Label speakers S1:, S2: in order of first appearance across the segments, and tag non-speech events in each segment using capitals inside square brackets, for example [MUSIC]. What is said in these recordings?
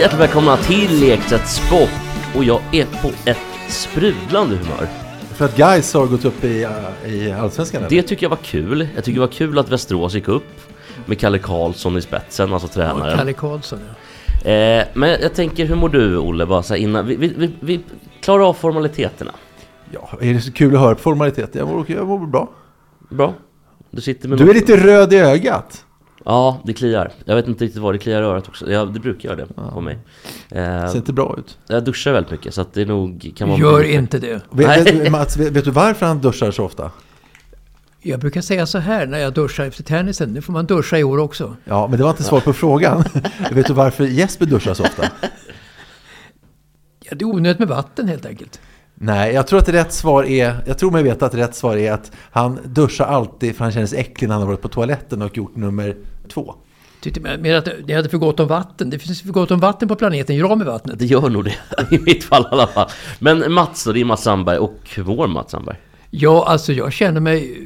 S1: Hjärtligt välkomna till Leksatt Sport och jag är på ett sprudlande humör.
S2: För att Gais har gått upp i, uh, i Allsvenskan? eller?
S1: Det tycker jag var kul. Jag tycker det var kul att Västerås gick upp med Kalle Karlsson i spetsen, alltså tränaren.
S3: Kalle Karlsson ja.
S1: Eh, men jag tänker, hur mår du Olle? Bara så innan, vi, vi, vi, vi klarar av formaliteterna.
S2: Ja, är det så kul att höra på formalitet? Jag mår, jag mår bra.
S1: Bra? Du sitter med
S2: Du är
S1: något-
S2: lite röd i ögat.
S1: Ja, det kliar. Jag vet inte riktigt vad det kliar i örat också. Ja, det brukar göra det på mig.
S2: Ser
S1: Eh,
S2: inte bra ut.
S1: jag duschar väldigt mycket så att det nog kan vara...
S3: Gör inte det.
S2: Vet, vet, Mats, vet du varför han duschar så ofta?
S3: Jag brukar säga så här när jag duschar efter tennisen. Nu får man duscha i år också.
S2: Ja, men det var inte svar på frågan. [LAUGHS] vet du varför Jesper duschar så ofta?
S3: Ja, det är onödigt med vatten helt enkelt.
S2: Nej, jag tror att rätt svar är, jag tror mig veta att rätt svar är att han duschar alltid för han känner sig äcklig när han har varit på toaletten och gjort nummer två.
S3: Tyckte mer att det hade för gott om vatten. Det finns för gott om vatten på planeten. Gör av med vattnet.
S1: Det gör nog det, [LAUGHS] i mitt fall i alla fall. Men Mats det är Mats Sandberg och vår Mats Sandberg.
S3: Ja, alltså jag känner mig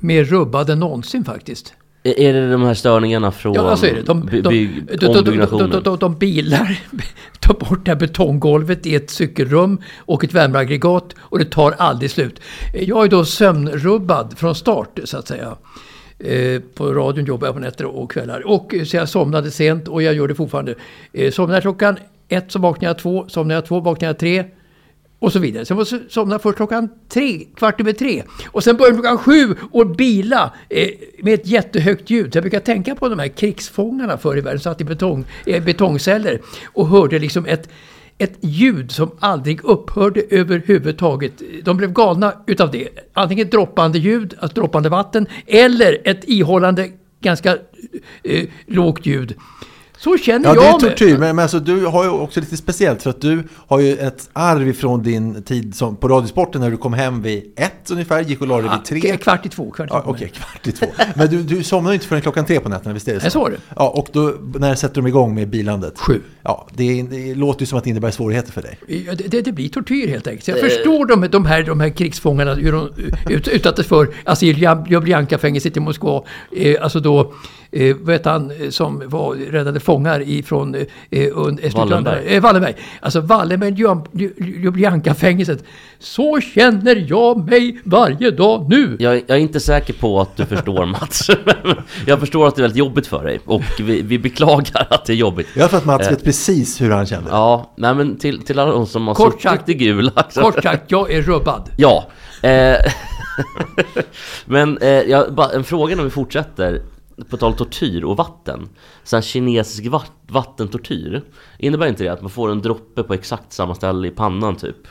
S3: mer rubbad än någonsin faktiskt.
S1: Är det de här störningarna från
S3: Ja, så är det. De, de, de,
S1: ombyggnationen?
S3: de, de, de bilar [LAUGHS] tar bort det här betonggolvet i ett cykelrum och ett värmeaggregat och det tar aldrig slut. Jag är då sömnrubbad från start så att säga. Eh, På radion jobbar jag på nätter och kvällar. Och eh, så jag somnade sent och jag gör det fortfarande. Eh, Somnar klockan ett så vaknar jag två, somnar jag två vaknar jag tre. Och så vidare. Sen var jag somna först klockan tre, kvart över tre. Och sen började klockan sju och bila eh, med ett jättehögt ljud. Så jag brukar tänka på de här krigsfångarna förr i världen, satt i betong, eh, betongceller och hörde liksom ett, ett ljud som aldrig upphörde överhuvudtaget. De blev galna utav det. Antingen droppande ljud, alltså droppande vatten, eller ett ihållande ganska eh, lågt ljud. Så känner
S2: Ja, det är
S3: jag mig.
S2: tortyr, men, men alltså, du har ju också lite speciellt för att du har ju ett arv ifrån din tid som, på Radiosporten när du kom hem vid ett ungefär, gick och la dig vid tre.
S3: Ja, Kvart i två. Kvart i
S2: Ja,
S3: två.
S2: Okej, kvart i två. Men du, du somnar ju inte förrän klockan tre på nätterna, visst är det så?
S3: Nej, så var det.
S2: Ja, och då, när sätter de igång med bilandet?
S3: Sju.
S2: Ja, det, det låter ju som att det innebär svårigheter för dig.
S3: Ja, det, det, det blir tortyr helt enkelt. Jag förstår de, de, här, de här krigsfångarna hur de ut, utsattes för, alltså i Ljubljan- Ljubljanka-fängelset i Moskva. Eh, alltså då, eh, vad heter han eh, som var räddade fångar ifrån eh, Estland-
S1: Wallenberg.
S3: Eh, Wallenberg. Alltså Wallenberg, Ljubljan- Lju- Ljubljanka-fängelset. Så känner jag mig varje dag nu.
S1: Jag, jag är inte säker på att du förstår [LAUGHS] Mats. [LAUGHS] jag förstår att det är väldigt jobbigt för dig och vi, vi beklagar att det är jobbigt.
S2: Jag tror att Mats vet precis hur han känner.
S1: Ja, nej men till, till alla de som har
S3: Kort
S1: suttit
S3: sagt-
S1: i gula.
S3: Kort sagt, jag är rubbad. [LAUGHS]
S1: Ja. Eh, men eh, jag, bara en fråga när vi fortsätter. På tal tortyr och vatten. Så här kinesisk vatt, vattentortyr. Innebär inte det att man får en droppe på exakt samma ställe i pannan typ?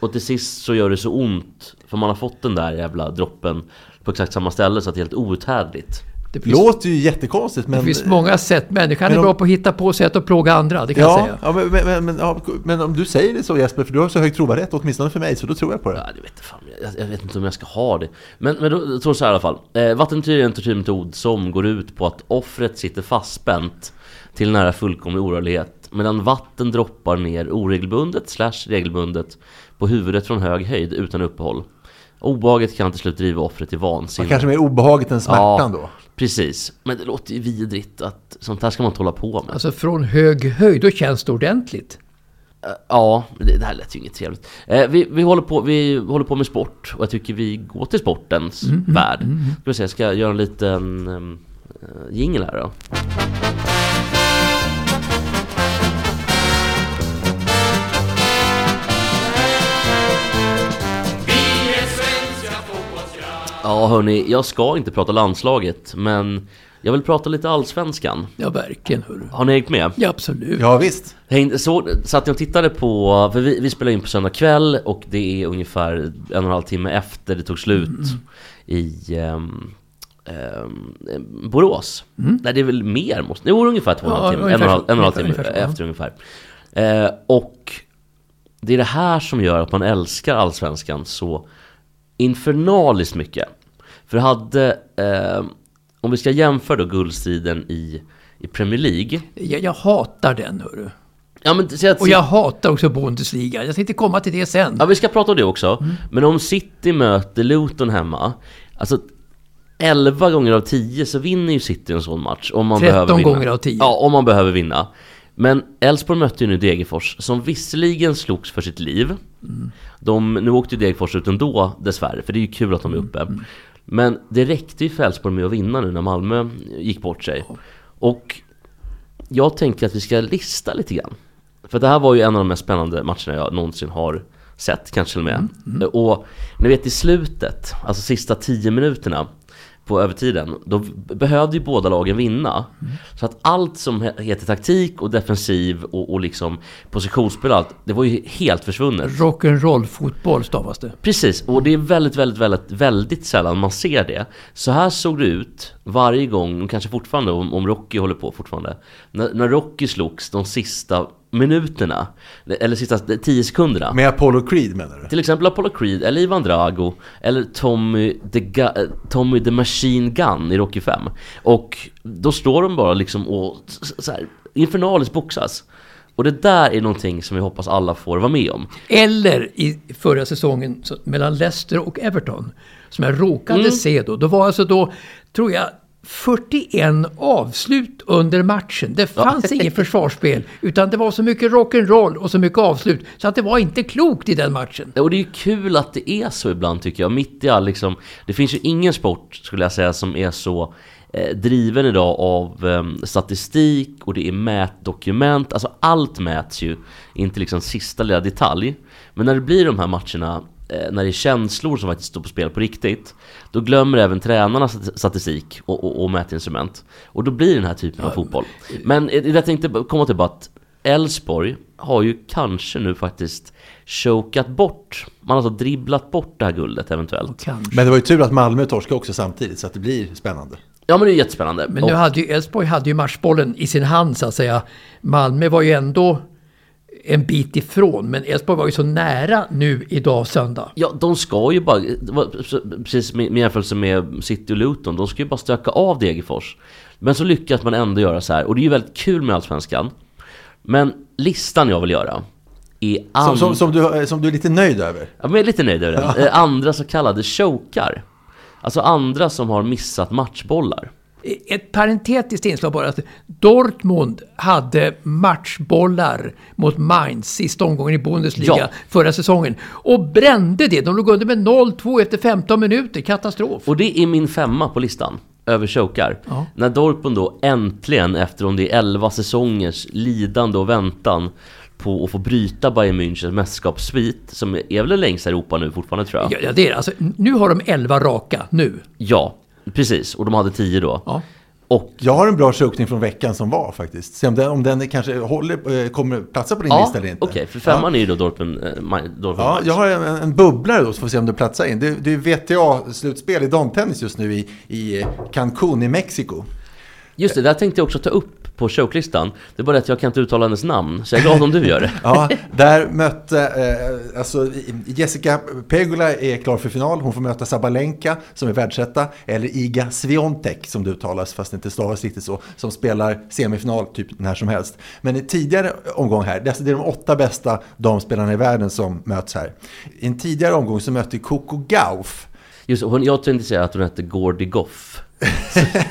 S1: Och till sist så gör det så ont. För man har fått den där jävla droppen på exakt samma ställe så att det är helt outhärdligt.
S3: Det finns,
S2: Låter ju jättekonstigt, men...
S3: det finns många sätt. Människan är
S2: Men om-
S3: bra på att hitta på sätt att plåga andra, det kan jag
S2: Ja,
S3: säga.
S2: ja, men, men, men, ja, men om du säger det så Jesper, för du har så hög trovärdighet, åtminstone för mig, så då tror jag på det.
S1: Ja, det vet jag, fan, jag, jag vet inte om jag ska ha det. Men, men då, jag tror så här i alla fall. Eh, vattentortyr är en tortyrmetod som går ut på att offret sitter fastspänt till nära fullkomlig orörlighet. Medan vatten droppar ner oregelbundet slash regelbundet på huvudet från hög höjd utan uppehåll. Obehaget kan till slut driva offret till vansinne.
S2: kanske mer obehaget än smärtan då.
S1: Precis. Men det låter ju vidrigt att sånt här ska man inte hålla på med.
S3: Alltså från hög höjd, då känns det ordentligt.
S1: Eh, Ja, det, det här lät ju inget trevligt. Eh, vi, vi, håller på, vi håller på med sport och jag tycker vi går till sportens värld. Ska vi se, jag ska göra en liten um, jingel här då. Ja hörni, jag ska inte prata landslaget, men jag vill prata lite allsvenskan.
S3: Ja, verkligen. Hörru.
S1: Har ni hängt med?
S3: Ja, absolut.
S2: Ja, visst.
S1: Så, satt jag och tittade på, för vi, vi spelar in på söndag kväll och det är ungefär en och en halv timme efter det tog slut i ehm, ehm, Borås. Nej det är väl mer, måste, det vore ungefär två och en halv
S3: Ja,
S1: timme, en och en halv, en och en halv timme
S3: ungefär
S1: efter ungefär. Eh, och det är det här som gör att man älskar Allsvenskan så infernaliskt mycket. För hade, eh, om vi ska jämföra då guldstriden i, i Premier League.
S3: Jag, jag hatar den, hörru.
S1: Ja, men, att
S3: Och jag hatar också Bundesliga. Jag tänkte komma till det sen.
S1: Ja, vi ska prata om det också.
S3: Mm.
S1: Men om City möter Luton hemma, alltså 11 gånger av 10 så vinner ju City en sån match. Om man
S3: 13
S1: behöver vinna.
S3: gånger av 10.
S1: Ja, om man behöver vinna. Men Elfsborg mötte ju nu Degerfors, som visserligen slogs för sitt liv.
S3: Mm.
S1: De, nu åkte ju Degerfors ut ändå, dessvärre, för det är ju kul att de är
S3: Mm.
S1: uppe. Men det räckte ju för Elfsborg med att vinna nu när Malmö gick bort sig. Och jag tänker att vi ska lista lite grann. För det här var ju en av de mest spännande matcherna jag någonsin har sett, kanske till och med. Och ni vet i slutet, alltså sista 10 minuterna på övertiden, då behövde ju båda lagen vinna. Så att allt som he- heter taktik och defensiv och, och liksom positionsspel och allt, det var ju helt försvunnet.
S3: Rock'n'roll fotboll stavas det.
S1: Precis, och det är väldigt, väldigt, väldigt, väldigt sällan man ser det. Så här såg det ut varje gång, kanske fortfarande om, om Rocky håller på fortfarande. När, när Rocky slogs de sista minuterna, eller sista 10 sekunderna.
S2: Med Apollo Creed menar du?
S1: Till exempel Apollo Creed, eller Ivan Drago, eller Tommy the, Gu- eh, Tommy the Machine Gun i Rocky 5. Och då står de bara liksom och så här, infernaliskt boxas. Och det där är någonting som vi hoppas alla får vara med om.
S3: Eller i förra säsongen så, mellan Leicester och Everton. Som jag råkade
S1: Mm.
S3: se då. Då var alltså då, tror jag, 41 avslut under matchen. Det fanns inget försvarsspel. Utan det var så mycket rock'n'roll och så mycket avslut. Så att det var inte klokt i den matchen.
S1: Ja, Och det är ju kul att det är så ibland tycker jag. Mitt i all liksom, det finns ju ingen sport skulle jag säga som är så eh, driven idag av eh, statistik och det är mätdokument. Alltså allt mäts ju, inte liksom sista lilla detalj. Men när det blir de här matcherna när det är känslor som faktiskt står på spel på riktigt Då glömmer även tränarna stat- statistik och, och, och mätinstrument Och då blir det den här typen av fotboll Men eh, jag tänkte komma till bara att Elfsborg har ju kanske nu faktiskt chokat bort Man har alltså dribblat bort det här guldet eventuellt
S3: Kanske.
S2: Men det var ju tur att Malmö torskade också samtidigt så att det blir spännande.
S1: Ja men det är jättespännande
S3: Men
S1: Och-
S3: nu hade ju Elfsborg hade ju matchbollen i sin hand så att säga. Malmö var ju ändå en bit ifrån. Men Elfsborg var ju så nära nu idag söndag.
S1: Ja, de ska ju bara, precis med jämförelse med City och Luton, de ska ju bara stöka av Degerfors. Men så lyckas man ändå göra så här, och det är ju väldigt kul med Allsvenskan. Men listan jag vill göra är
S2: Som,
S1: and-
S2: som, som, du, som du är lite nöjd över.
S1: Ja, men jag är lite nöjd över den. [LAUGHS] Eh, Andra så kallade chokar. Alltså andra som har missat matchbollar.
S3: Ett parentetiskt inslag bara. Att Dortmund hade matchbollar mot Mainz sista omgången i Bundesliga
S1: Ja.
S3: förra säsongen. Och brände det. De låg under med 0-2 efter 15 minuter. Katastrof.
S1: Och det är min femma på listan över chokar.
S3: Ja.
S1: När Dortmund då äntligen, efter om det är 11 säsongers lidande och väntan på att få bryta Bayern Münchens mästerskapssvit, som är väl längst i Europa nu fortfarande tror jag.
S3: Ja, ja, det är alltså, Nu har de 11 raka. Nu.
S1: Ja, precis. Och de hade 10 då.
S3: Ja.
S1: Och
S2: Jag har en bra chokning från veckan som var faktiskt. Se om den, om den kanske håller, eh, kommer platsa på din
S1: ja,
S2: lista eller inte.
S1: okej, för femman är ju då Dortmund, eh, Ma- Dortmund
S2: Ja, jag har en, en bubblare då så får vi se om du platsar in. Det, det är VTA-slutspel i damtennis just nu i, i Cancún i Mexiko.
S1: Just det, där tänkte jag också ta upp på choklistan. Det är bara det att jag kan inte uttala hennes namn, så jag är glad om du gör det. [LAUGHS]
S2: Ja, där mötte, eh, alltså Jessica Pegula är klar för final. Hon får möta Sabalenka som är världsetta. Eller Iga Swiatek som det uttalas fast det inte stavas riktigt så. Som spelar semifinal typ när som helst. Men i tidigare omgång här, det är alltså de åtta bästa damspelarna i världen som möts här. I en tidigare omgång så mötte Coco Gauff
S1: Just hon, jag tänkte säga att hon hette Gordy Goff.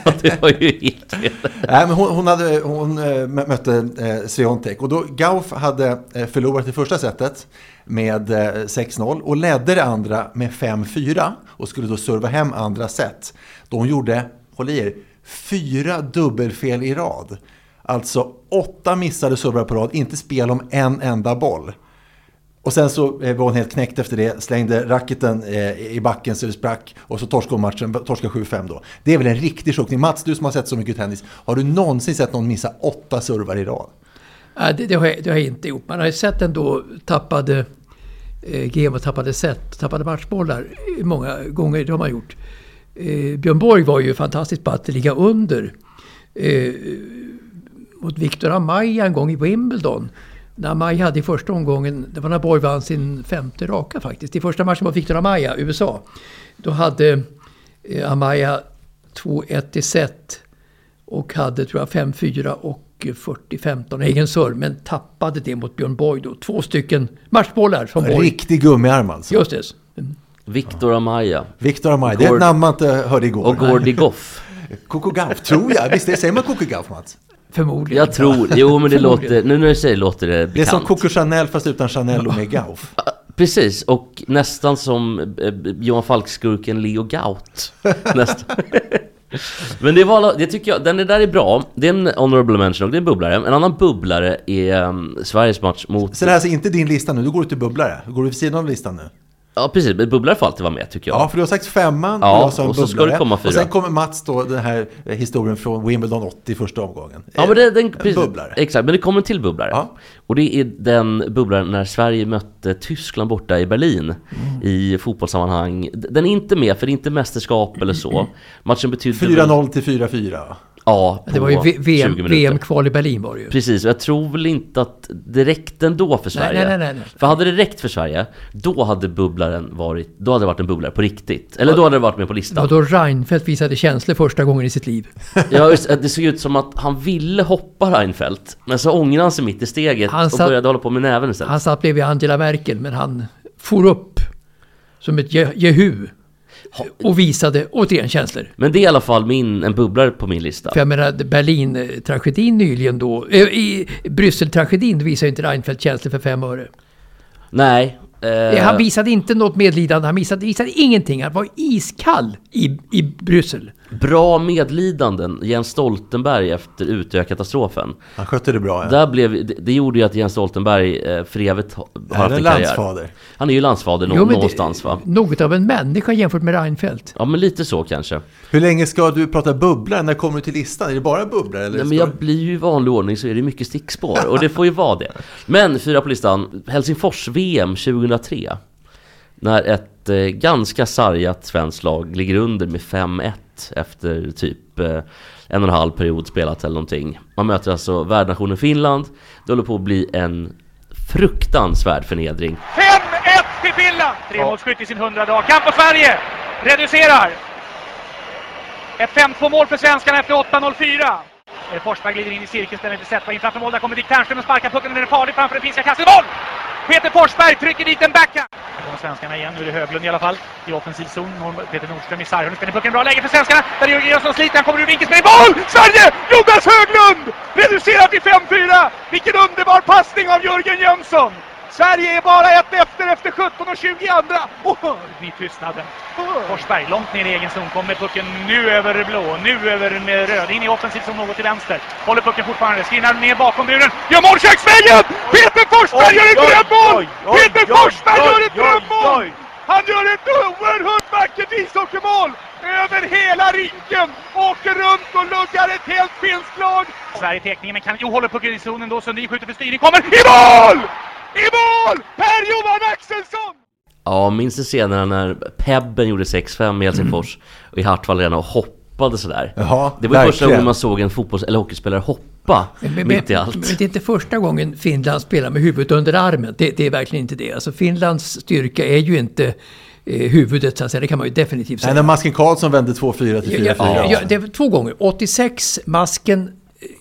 S1: Så [LAUGHS] det var ju helt fel.
S2: Nej, men hon, hon, hade, hon eh, mötte eh, Sviontek och då Gauff hade eh, förlorat det första setet med eh, 6-0 och ledde det andra med 5-4 och skulle då serva hem andra set. Då hon gjorde, håll i er, fyra dubbelfel i rad. Alltså åtta missade servar på rad, inte spel om en enda boll. Och sen så eh, var hon helt knäckt efter det, slängde racketen eh, i backen så det sprack och så torskade hon matchen, torskade 7-5 då. Det är väl en riktig chockning. Mats, du som har sett så mycket tennis, har du någonsin sett någon missa åtta servar i rad?
S3: Nej, det, det, har jag, det har jag inte gjort. Man har ju sett ändå tappade eh, game och tappade set, tappade matchbollar många gånger. Det har man gjort. Eh, Björn Borg var ju fantastiskt på att ligga under eh, mot Victor Amaya en gång i Wimbledon. När Amaya hade i första omgången, det var när Borg vann sin femte raka faktiskt. I första matchen mot Victor Amaya, USA. Då hade eh, Amaya 2-1 i set och hade tror jag 5-4 och 40-15 egen serve. Men tappade det mot Björn Borg då. Två stycken matchbollar från Borg.
S2: riktig gummiarm alltså.
S3: Just det. Mm.
S1: Viktor Amaya
S2: Victor Amaya, det är ett namn man inte hörde igår.
S1: och Gordy Goff. [LAUGHS]
S2: Coco Gauff, tror jag. Visst, det säger man Coco Gauff, Mats?
S3: Förmodligen.
S1: Jag tror, jo men det [LAUGHS] låter, nu när du säger låter det bekant.
S2: Det är som Coco Chanel fast utan Chanel och med Gauff. [LAUGHS]
S1: Precis, och nästan som eh, Johan Falk-skurken Leo Gaut. [LAUGHS] nästan. Men det, var, det tycker jag, den där är bra. Det är en honorable mention och det är en bubblare. En annan bubblare är um, Sveriges match mot...
S2: Så det här är alltså inte din lista nu, du går ut till bubblare. Du går vid sidan av listan nu.
S1: Ja precis, men bubblare får alltid vara med tycker jag.
S2: Ja, för du har sagt femman
S1: Ja,
S2: och
S1: och så ska det komma fyra.
S2: Och sen kommer Mats då, den här historien från Wimbledon 80 i första omgången.
S1: Ja men det, den,
S2: En
S1: precis,
S2: bubblare.
S1: Exakt, men det kommer en till bubblare.
S2: Ja.
S1: Och det är den bubblaren när Sverige mötte Tyskland borta i Berlin
S2: Mm.
S1: i fotbollssammanhang. Den är inte med för det är inte mästerskap eller så. [CLEARS THROAT] Matchen betydde... väl-
S2: 4-0 till 4-4.
S1: Ja,
S3: Det var ju V-
S1: 20
S3: VM,
S1: minuter.
S3: VM-kval i Berlin var det ju.
S1: Precis, och jag tror väl inte att det räckte ändå för Sverige.
S3: nej, nej, nej.
S1: För hade det räckt för Sverige, då hade bubblaren varit, då hade det varit en bubblare på riktigt. Eller då hade det varit med på
S3: Det var
S1: listan.
S3: då Reinfeldt visade känslor första gången i sitt liv. [LAUGHS]
S1: Ja, det såg ut som att han ville hoppa Reinfeldt, men så ångrade han sig mitt i steget
S3: Han
S1: och
S3: satt-
S1: började hålla på med näven istället.
S3: Han satt bredvid Angela Merkel men han for upp som ett je- jehu. Och visade återigen känslor.
S1: Men det är i alla fall min, en bubblare på min lista.
S3: För jag menar Berlin-tragedin nyligen då, eh, i Bryssel-tragedin visar ju inte Reinfeldt känslor för fem öre.
S1: Nej. eh,
S3: Han visade inte något medlidande, han visade, visade ingenting. Han var iskall i, i Bryssel.
S1: Bra medlidanden, Jens Stoltenberg efter Utöya-katastrofen.
S2: Han skötte det bra. Ja.
S1: Där blev, det, det gjorde ju att Jens Stoltenberg eh, för evigt ha- har
S2: Är
S1: haft
S2: det
S1: en karriär.
S2: landsfader?
S1: Han är ju landsfader nå-
S3: Jo, men det-
S1: någonstans va?
S3: Något av en människa jämfört med Reinfeldt.
S1: Ja men lite så kanske.
S2: Hur länge ska du prata bubblare? När kommer du till listan? Är det bara bubblare? Eller
S1: Nej, men jag
S2: du-
S1: blir ju i vanlig ordning så är det mycket stickspår och det får ju vara det. Men fyra på listan, Helsingfors-VM 2003. När ett eh, ganska sargat svenskt lag ligger under med 5-1 efter typ eh, en och en halv period spelat eller någonting. Man möter alltså värdnationen Finland. Det håller på att bli en fruktansvärd förnedring.
S4: 5-1 till Finland! Tremålsskytt i sin 100 dag. Kamp på Sverige! Reducerar. Ett 5-2 mål för svenskarna efter 8.04. Eh, Forsberg glider in i cirkeln, ställer inte Zetterberg in framför mål. Där kommer Dick Ternström och sparkar pucken. Den är farlig framför den finska kastet. Mål! Peter Forsberg trycker dit en backhand. Här kommer svenskarna igen. Nu är det Höglund i alla fall. I offensiv zon. Peter Nordström i sarghörn. Spänner pucken. Bra läge för svenskarna. Där är Jörgen Jönsson sliter. Han kommer ur vinkelspel. Mål! Sverige! Jonas Höglund! Reducerar till 5-4. Vilken underbar passning av Jörgen Jönsson! Sverige är bara ett efter efter 17 och 20 andra. Oh, Ny tystnaden. Forsberg långt ner i egen zon. Kommer pucken nu över blå, nu över med röd. In i offensiv zon något till vänster. Håller pucken fortfarande. Skrinar ner bakom muren. Gör mål köksvägen! Peter Forsberg gör ett drömmål! Peter Forsberg gör ett drömmål! Han gör ett oerhört vackert ishockeymål! Över hela rinken! Åker runt och luggar ett helt finskt lag! Sverige teckningen, men kan... Jo, håller pucken i zonen då. Sundin skjuter för styrning. Kommer i mål! I mål! Per-Johan Axelsson!
S1: Ja, minns du scenerna när Pebben gjorde 6-5 i Helsingfors och i Hartwall redan och hoppade sådär?
S2: Jaha,
S1: det var ju första
S2: verkligen.
S1: gången man såg en fotbolls eller hockeyspelare hoppa
S3: Men, men,
S1: mitt i
S3: men,
S1: allt.
S3: men det är inte första gången Finland spelar med huvudet under armen. Det, det är verkligen inte det. Alltså Finlands styrka är ju inte eh, huvudet så att säga. Det kan man ju definitivt säga.
S2: Nej, när Masken Karlsson vände 2-4 till 4-4.
S3: Ja, ja, ja, det var två gånger. 86, masken,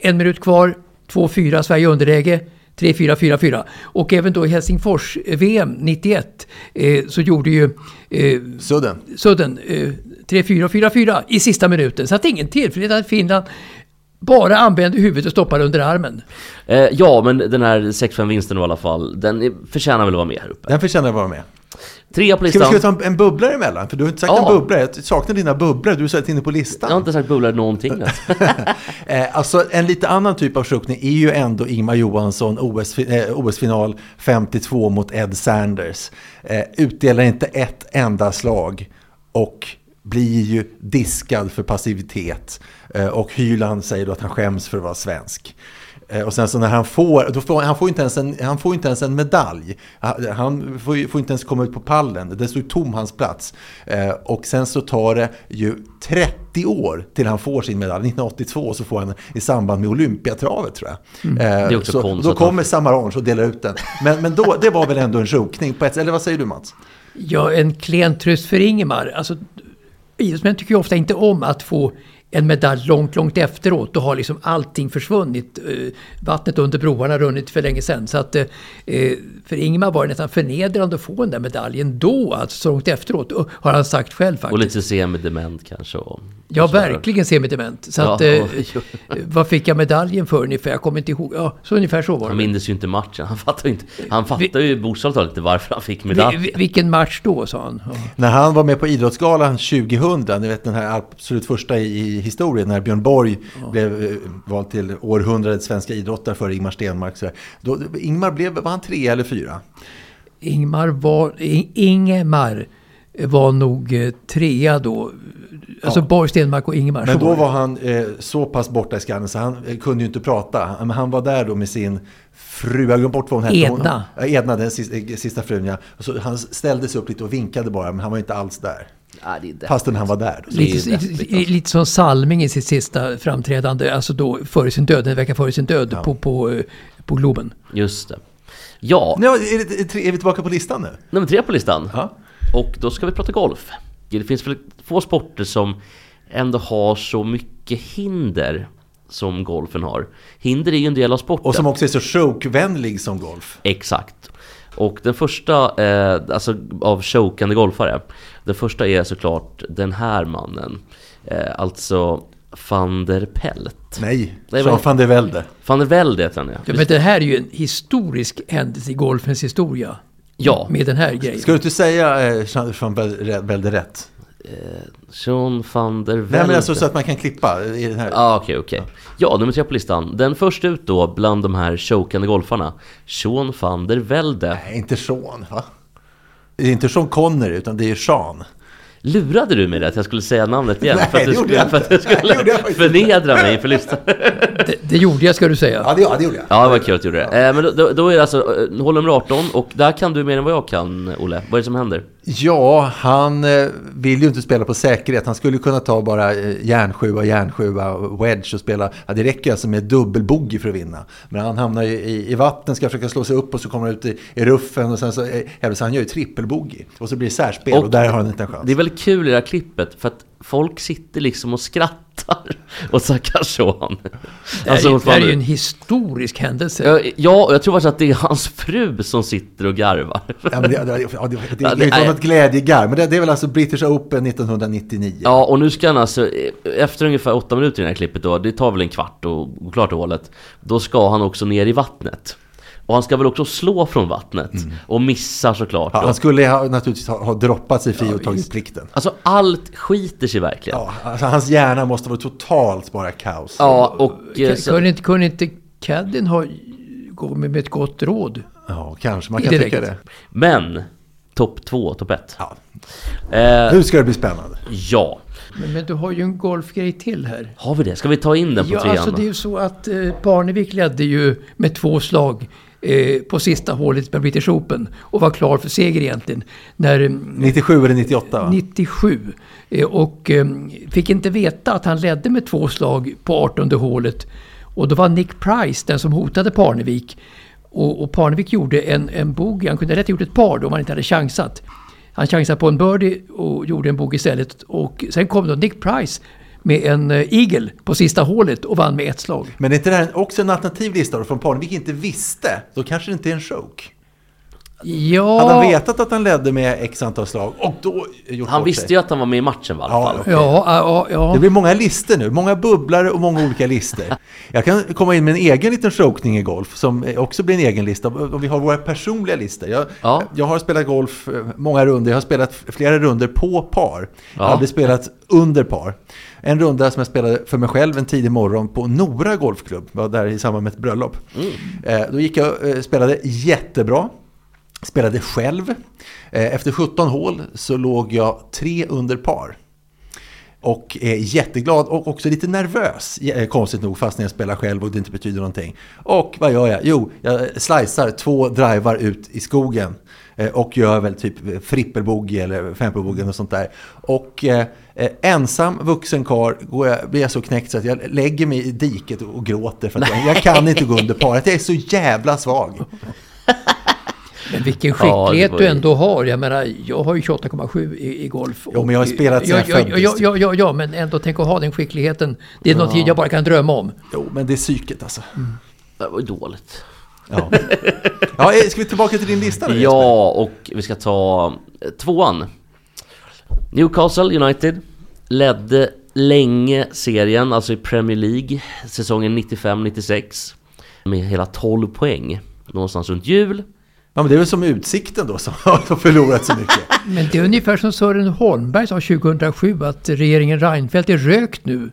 S3: en minut kvar, 2-4, Sverige underläge. 3-4, 4-4. Och även då i Helsingfors-VM 91 eh, så gjorde ju eh,
S2: Sudden.
S3: Sudden eh, 3-4, 4-4 i sista minuten. Så att det är ingen tillfällighet att Finland bara använde huvudet och stoppade under armen.
S1: Eh, ja, men den här 6-5 vinsten i alla fall, den förtjänar väl att vara med här uppe.
S2: Den förtjänar att vara med.
S1: Trea på listan.
S2: ska vi ta en, en bubblare emellan? För du har inte sagt
S1: Ja.
S2: en bubblare. Jag saknar dina bubblare. Du är inne på listan.
S1: Jag har inte sagt bubblare någonting. [LAUGHS]
S2: Eh, alltså en lite annan typ av chockning är ju ändå Ingmar Johansson OS, OS-final 52 mot Ed Sanders. Eh, utdelar inte ett enda slag och blir ju diskad för passivitet. Eh, och Hyland säger då att han skäms för att vara svensk. Eh, Och sen så när han får, då får han får inte ens en, han får inte ens en medalj. Han- får, får inte ens komma ut på pallen. Det står tom hans plats. Eh, Och sen så tar det ju 30 år till han får sin medalj. 1982 så får han i samband med Olympiatravet tror jag. Eh,
S1: Det är också
S2: så
S1: konstigt
S2: då kommer Samaranch och delar ut den. Men, men då, det var väl ändå en chokning på ett Eller vad säger du Mats?
S3: Ja, en klen tröst för Ingemar. Alltså, idrottsmän tycker ju ofta inte om att få en medalj långt, långt efteråt. Då har liksom allting försvunnit. Eh, Vattnet under broarna runnit för länge sedan. Så att, eh, för Ingemar var det nästan förnedrande att få den där medaljen då, alltså så långt efteråt. Och Har han sagt själv
S1: Och
S3: faktiskt.
S1: lite semidement kanske. Och,
S3: Ja,
S1: och
S3: verkligen semidement. Så
S1: Ja,
S3: att, eh,
S1: och- [LAUGHS]
S3: vad fick jag medaljen för ungefär? Jag kommer inte ihåg. Ja, så ungefär så var
S1: Han
S3: det.
S1: minns ju inte matchen. Han fattar ju inte. Han fattar ju bokstavligt talat inte varför han fick
S3: Vi,
S1: medalj.
S3: vi, vilken match då, sa han. Ja.
S2: När han var med på Idrottsgalan 2000, ni vet den här absolut första i historien, när Björn Borg blev eh, vald till århundradets svenska idrottare för Ingmar Stenmark. Så. Då, Ingmar blev, var han tre eller fyra?
S3: Ingmar var, Ingemar var nog eh, trea då. Alltså Borg, Stenmark och Ingemar.
S2: Men då var han eh, så pass borta i skallen så han eh, kunde ju inte prata. Men han var där då med sin fru, jag glömt bort vad hon hette. Hon-
S3: Edna.
S2: Ja, Edna, den sista, eh, sista frun ja. Så han ställde sig upp lite och vinkade bara, men han var inte alls där.
S1: Ja, det.
S2: Fastän han var där. Då.
S3: Lite, lite,
S1: alltså.
S3: lite som Salming i sitt sista framträdande, alltså då före sin död, en vecka före sin död på, på, eh, på Globen.
S1: Just det. Ja,
S2: Ja, är, det, är vi tillbaka på listan nu?
S1: nummer tre på listan.
S2: Ja.
S1: Och då ska vi prata golf. Det finns väl få sporter som ändå har så mycket hinder som golfen har. Hinder är ju en del av sporten.
S2: Och som också är så chokevänlig som golf.
S1: Exakt. Och den första, eh, alltså av chokande golfare. Den första är såklart den här mannen. Eh, alltså van der Pelt.
S2: Nej,
S1: Nej,
S2: Jean
S1: vad-
S2: van der Velde.
S1: Van der Velde heter han
S3: Ja,
S1: ja.
S3: men det här är ju en historisk händelse i golfens historia.
S1: Ja.
S3: Med den här grejen.
S2: Ska du inte säga eh, Jean van der Velde rätt?
S1: Sean van der Velde.
S2: Nej men alltså så att man kan klippa i den här.
S1: Ja, okej, okej. Ja, nummer tre på listan. Den först ut då bland de här chokande golfarna. Sean van der Velde.
S2: Nej, inte Sean va? Det är inte Sean Connery utan det är Sean.
S1: Lurade du mig att jag skulle säga namnet igen?
S2: Nej,
S1: för att du skulle,
S2: jag
S1: för att du.
S2: Nej,
S1: skulle
S2: faktiskt
S1: förnedra mig inför listan.
S3: Det, det gjorde jag ska du säga.
S2: Ja, det, ja, det gjorde jag.
S1: Ja, det var kul att du gjorde det. Eh, men då- då, då är det alltså eh, hål nummer 18 och där kan du mer än vad jag kan, Olle. Vad är det som händer?
S2: Ja, han eh, vill ju inte spela på säkerhet. Han skulle kunna ta bara eh, järnsjua, järnsjua, och wedge och spela. Ja, det räcker alltså med dubbelbogey för att vinna. Men han hamnar ju i, i vatten, ska försöka slå sig upp och så kommer han ut i, i ruffen och sen så, eh, så han gör ju trippelbogey. Och så blir det särspel och,
S1: Och-
S2: där har han inte en chans.
S1: Det är väldigt kul i det här klippet för att folk sitter liksom och skrattar [LAUGHS] och.
S3: Det här,
S1: Alltså,
S3: det här är ju en historisk händelse.
S1: Ja, och jag tror faktiskt att det är hans fru som sitter och garvar.
S2: Ja, men det, det, ja, det, det, det, är något glädjegarv, men det, är väl alltså British Open 1999.
S1: Ja, och nu ska han alltså, efter ungefär åtta minuter i det här klippet då, det tar väl en kvart och gå klart hålet, då ska han också ner i vattnet. Och han ska väl också slå från vattnet, och missar såklart.
S2: Ja, han skulle ha, naturligtvis ha, ha droppat sig fri och tagit plikten.
S1: Alltså allt skiter sig verkligen.
S2: Ja, alltså, hans hjärna måste vara totalt bara kaos.
S1: Ja, och... eh, så-
S3: Kunde inte, kunde inte Caddin ha gå med, med ett gott råd?
S2: Ja, kanske man kan
S3: Direkt.
S2: tycka det.
S1: Men, topp två, topp ett.
S2: Ja.
S1: Eh,
S2: Nu ska det bli spännande.
S1: ja.
S3: Men, men du har ju en golfgrej till här.
S1: Har vi det? Ska vi ta in den på
S3: Ja,
S1: trean
S3: alltså
S1: då?
S3: det är ju så att eh, Barnevik ledde ju med två slag eh, på sista hålet med British Open och var klar för seger egentligen. När, eh,
S2: 97 eller 98 va?
S3: 97. Eh, och eh, fick inte veta att han ledde med två slag på 18 hålet. Och då var Nick Price den som hotade Parnevik. Och, och Parnevik gjorde en, en bogey. Han kunde rätt ha gjort ett par då om han inte hade chansat. Han chansade på en birdie och gjorde en bogey istället. Och sen kom då Nick Price med en eh, igel eagle på sista hålet och vann med ett slag.
S2: Men är inte det här också en alternativ lista då, från Parnevik inte visste? Då kanske det inte är en choke.
S3: Ja,
S2: Hade han vetat att han ledde med x antal slag och då gjort
S1: Han visste
S2: sig.
S1: ju att han var med i matchen i alla
S2: Ja,
S1: fall.
S3: ja, ja, ja.
S2: Det blir många listor nu, många bubblare och många olika listor. Jag kan komma in med en egen liten chokning i golf som också blir en egen lista. Och vi har våra personliga listor. Jag,
S1: Ja.
S2: jag har spelat golf eh, många runder, jag har spelat flera runder på par. Jag
S1: Ja.
S2: har aldrig spelat under par. En runda som jag spelade för mig själv en tidig morgon på Nora Golfklubb, var där i samband med ett bröllop. Eh, då gick jag eh, spelade jättebra. Spelade själv. Eh, efter 17 hål så låg jag tre under par. Och är jätteglad och också lite nervös, eh, konstigt nog, fast när jag spelar själv och det inte betyder någonting. Och vad gör jag? Jo, jag slicear två drivar ut i skogen. Och gör väl typ frippelbogey eller fempelbogey och sånt där. Och eh, ensam vuxen karl jag, blir jag så knäckt så att jag lägger mig i diket och gråter. För att jag, jag kan inte gå under paret, jag är så jävla svag.
S3: Men vilken
S1: Ja,
S3: skicklighet
S1: var
S3: du ändå har. Jag menar, jag har ju 28,7 i, i golf.
S2: Jo, men jag har spelat sedan
S3: ja,
S2: jag
S3: ja, ja, ja, ja, ja, men ändå tänk att ha den skickligheten. Det är något jag bara kan drömma om.
S2: Jo, men det är psyket alltså.
S1: Det var ju dåligt.
S2: Ja. ja, eh, ska vi tillbaka till din lista? Jesper?
S1: Ja, och vi ska ta eh, tvåan. Newcastle United ledde länge serien, alltså i Premier League, säsongen 95-96 med hela 12 poäng. Någonstans runt jul.
S2: Ja, men det är väl som Utsikten då som [LAUGHS] har förlorat så mycket.
S3: Men det är ungefär som Sören Holmberg sa 2007 att regeringen Reinfeldt är rökt nu.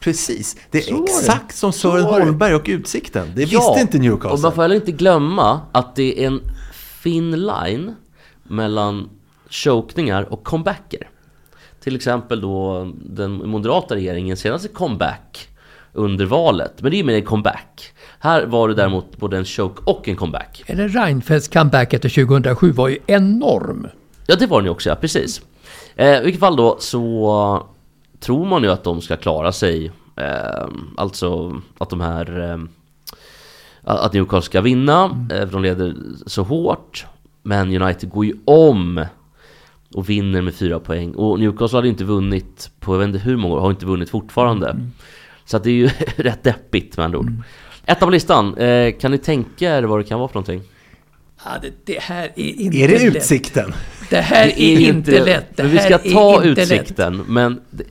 S2: Precis, det är
S3: Så det.
S2: exakt som Sören. Holmberg och Utsikten. Det visste inte
S1: och
S2: Newcastle.
S1: man får heller inte glömma att det är en fin line mellan chokningar och comebacker. Till exempel då den moderata regeringens senaste comeback under valet. Men det är ju mer en comeback. Här var det däremot både en choke och en comeback.
S3: Eller Reinfeldts comeback efter 2007 var ju enorm.
S1: Ja, det var den ju också, ja, precis. Eh, I vilket fall då så tror man ju att de ska klara sig. Eh, alltså att de här... Eh, att Newcastle ska vinna, eh, för de leder så hårt. Men United går ju om och vinner med fyra poäng. Och Newcastle hade inte vunnit på jag vet inte hur många år, har inte vunnit fortfarande. Så att det är ju [LAUGHS] rätt deppigt med andra ord. Ettan på listan, eh, kan ni tänka er vad det kan vara för någonting?
S3: Ja, det, det här är inte
S2: Är det
S3: lätt.
S2: Utsikten?
S3: Det här är, inte lätt. Det
S1: men vi ska
S3: är
S1: ta utsikten. Men det,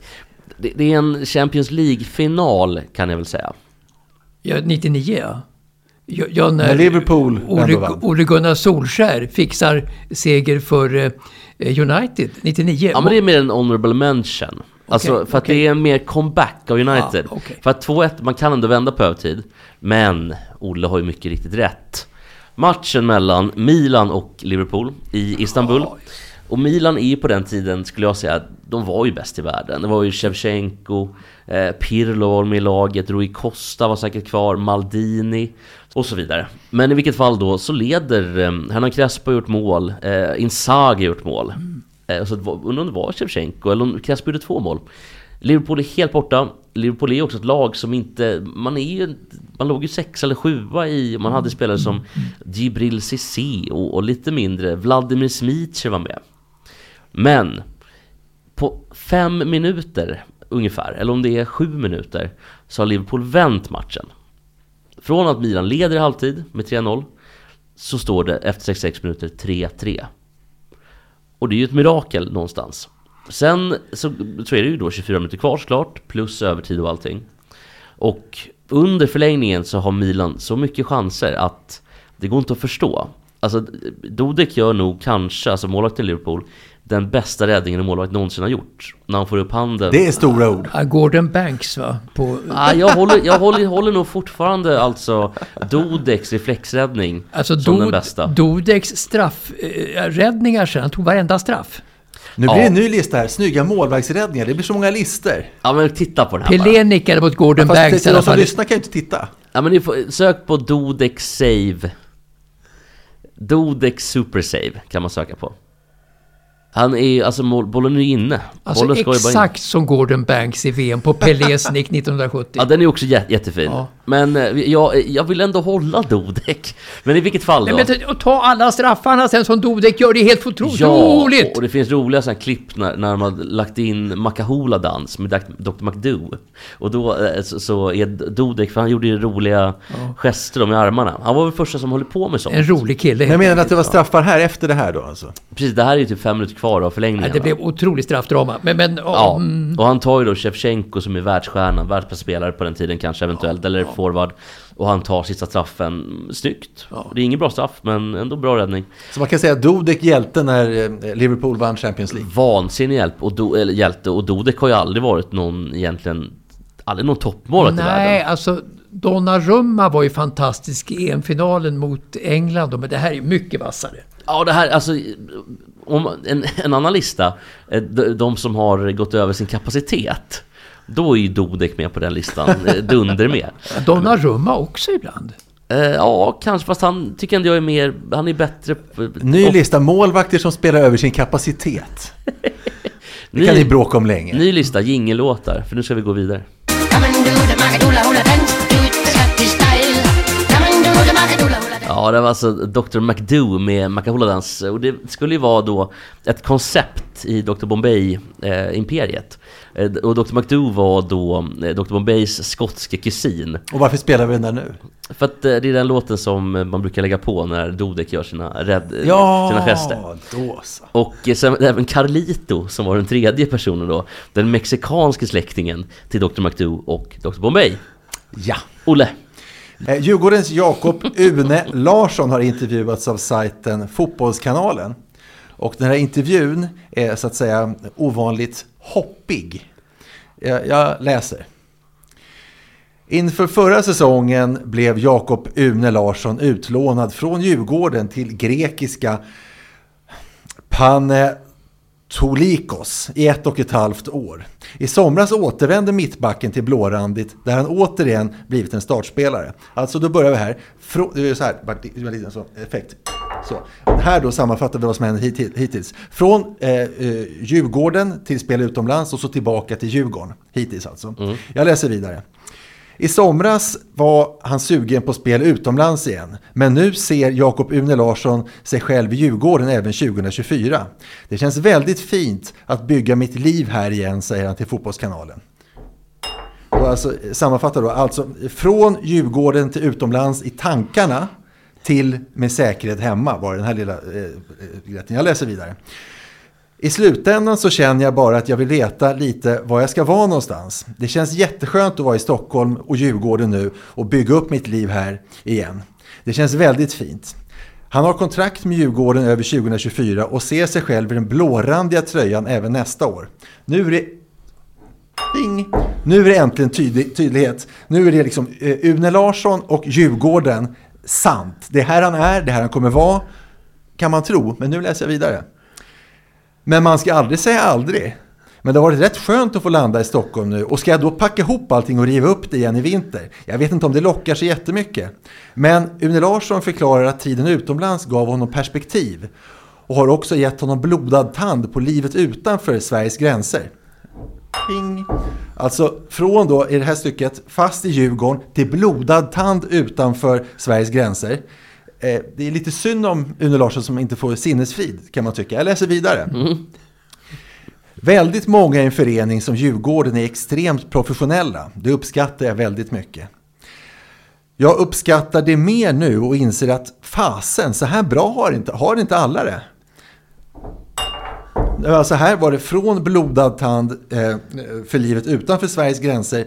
S1: det, det är en Champions League-final kan jag väl säga.
S3: Ja, 99 ja. Ja, ja när
S2: När Liverpool
S3: Ole. Ole Gunnar Solskär fixar seger för eh, United 99.
S1: Ja men det är mer en honorable mention. Alltså
S3: Okej,
S1: för att
S3: okej.
S1: det är mer comeback av United.
S3: Ja, okej.
S1: För att 2-1, man kan ändå vända på övertid. Men Olle har ju mycket riktigt rätt. Matchen mellan Milan och Liverpool i Istanbul. Och Milan är ju på den tiden, skulle jag säga, de var ju bäst i världen. Det var ju Shevchenko, eh, Pirlo var med i laget, Rui Costa var säkert kvar, Maldini och så vidare. Men i vilket fall då så leder eh, Hernan Crespo gjort mål, eh, Inzaghi gjort mål. Eh, Eh, så undrar om det var Shevchenko eller om Kasper gjorde två mål. Liverpool är helt borta. Liverpool är också ett lag som inte... Man är ju... Man låg ju sex eller sjua i... Man hade spelare som Gibril Cissé och, och lite mindre. Vladimir Smicer var med. Men på fem minuter ungefär, eller om det är sju minuter, så har Liverpool vänt matchen. Från att Milan leder i halvtid med 3-0 så står det efter 66 minuter 3-3. Och det är ju ett mirakel någonstans. Sen så, så är det ju då 24 minuter kvar såklart, plus övertid och allting. Och under förlängningen så har Milan så mycket chanser att det går inte att förstå. Alltså Dodek gör nog kanske, alltså målvakten i Liverpool, den bästa räddningen en målvakt någonsin har gjort. När han får upp handen.
S2: Det är stora ord.
S3: Ja, Gordon Banks va? På,
S1: Ah, jag håller, jag håller, håller nog fortfarande alltså Dudeks reflexräddning
S3: alltså
S1: som den
S3: Dod-
S1: bästa.
S3: Dodeks straffräddningar sen. Han tog varenda straff.
S2: Nu blir
S1: Ja.
S2: det en ny lista här. Snygga målvaktsräddningar. Det blir så många listor.
S1: Ja men titta på den här.
S3: Pelé nickade mot Gordon
S2: Fast
S3: Banks i
S2: de
S3: alla
S2: som
S3: fall.
S2: lyssnar kan ju inte titta.
S1: Ja men ni får, sök på Dudek save Dudek super save kan man söka på Han är ju, alltså bollen är ju inne
S3: Alltså
S1: Bollen ska bara in
S3: exakt som Gordon Banks i VM på Pelés nick 1970.
S1: Ja den är också jä, jättefin
S3: Ja.
S1: Men eh, jag, jag vill ändå hålla Dodek. Men i vilket fall då?
S3: Nej, men att ta alla straffarna sen som Dodek gör, det är helt otroligt
S1: Ja,
S3: roligt!
S1: och det finns roliga sådana klipp när, när de har lagt in Makahola-dans med Dr. McDo. Och då eh, så, så är Dodek, för han gjorde ju roliga gester med armarna. Han var väl första som höll på med sånt.
S3: En rolig kille.
S2: Men jag menar att det var straffar här efter det här då alltså?
S1: Precis, det här är ju typ fem minuter kvar av förlängningen.
S3: Nej, det blev otroligt straffdrama. Men, men
S1: Ja,
S3: mm,
S1: och han tar ju då Shevchenko som är världsstjärnan, världsbästa spelare på den tiden kanske eventuellt, eller forward. Och han tar sista straffen snyggt. Det är ingen bra straff, men ändå bra räddning.
S2: Så man kan säga att Dudek hjälte när eh, Liverpool vann Champions League.
S1: Vansinnig hjälp och Do, eller hjälte, och Dodek har ju aldrig varit någon egentligen, aldrig någon toppmålare i
S3: nej,
S1: världen.
S3: alltså Donnarumma var ju fantastisk i EM-finalen mot England. då, Men det här är mycket vassare.
S1: Ja, det här, alltså, om en, en annan lista, eh, de, de som har gått över sin kapacitet. Då är ju Dodek med på den listan, eh, dunder med.
S3: Donnarumma också ibland.
S1: Eh, ja, kanske, fast han tycker ändå jag är mer, han är bättre...
S2: Ny lista, målvakter som spelar över sin kapacitet. [LAUGHS] Det kan
S1: Ny-
S2: ni bråka om länge.
S1: Ny lista, jingellåtar, för nu ska vi gå vidare.
S5: Dance, dance.
S1: Ja, det var alltså Dr. McDo med Macahola-dans. Och det skulle ju vara då ett koncept i Dr. Bombay-imperiet. Eh, och Dr. McDo var då eh, Dr. Bombays skotske kusin.
S2: Och varför spelar vi den där nu?
S1: För att eh, det är den låten som eh, man brukar lägga på när Dodek gör sina, rädd, sina gester.
S2: då så.
S1: Och eh, sen även Carlito som var den tredje personen då. Den mexikanske släktingen till Dr. McDo och Dr. Bombay.
S2: Ja.
S1: Olle.
S2: Eh, Djurgårdens Jakob Une Larsson har intervjuats av sajten Fotbollskanalen. Och den här intervjun är så att säga ovanligt hoppig. Jag, jag läser. Inför förra säsongen blev Jakob Une Larsson utlånad från Djurgården till grekiska Panetolikos i ett och ett halvt år. I somras återvände mittbacken till blårandigt där han återigen blivit en startspelare. Alltså då börjar vi här. Är så här, en liten sån effekt. Så. Här då sammanfattar vi vad som hänt hit- hittills. Från eh, eh, Djurgården till spel utomlands och så tillbaka till Djurgården. Hittills alltså. Jag läser vidare. I somras var han sugen på spel utomlands igen. Men nu ser Jakob Une Larsson sig själv i Djurgården även 2024. Det känns väldigt fint att bygga mitt liv här igen, säger han till Fotbollskanalen. Och alltså, sammanfattar då, alltså från Djurgården till utomlands i tankarna till med säkerhet hemma var den här lilla eh. eh Jag läser vidare. I slutändan så känner jag bara att jag vill veta lite var jag ska vara någonstans. Det känns jätteskönt att vara i Stockholm och Djurgården nu och bygga upp mitt liv här igen. Det känns väldigt fint. Han har kontrakt med Djurgården över 2024 och ser sig själv i den blårandiga tröjan även nästa år. Nu är det Ding. Nu är det äntligen tydlig, tydlighet. Nu är det liksom eh, Une Larsson och Djurgården sant. Det är här han är, det är här han kommer vara. Kan man tro, men nu läser jag vidare. Men man ska aldrig säga aldrig. Men det har varit rätt skönt att få landa i Stockholm nu. Och ska jag då packa ihop allting och riva upp det igen i vinter? Jag vet inte om det lockar så jättemycket. Men Une Larsson förklarar att tiden utomlands gav honom perspektiv. Och har också gett honom blodad tand på livet utanför Sveriges gränser. Ping. Alltså från då i det här stycket fast i Djurgården till blodad tand utanför Sveriges gränser. Eh, det är lite synd om Une Larsson som inte får sinnesfrid kan man tycka. Jag läser vidare. Väldigt många i en förening som Djurgården är extremt professionella. Det uppskattar jag väldigt mycket. Jag uppskattar det mer nu och inser att fasen, så här bra har inte, har inte alla det. Alltså här var det från blodad tand eh, för livet utanför Sveriges gränser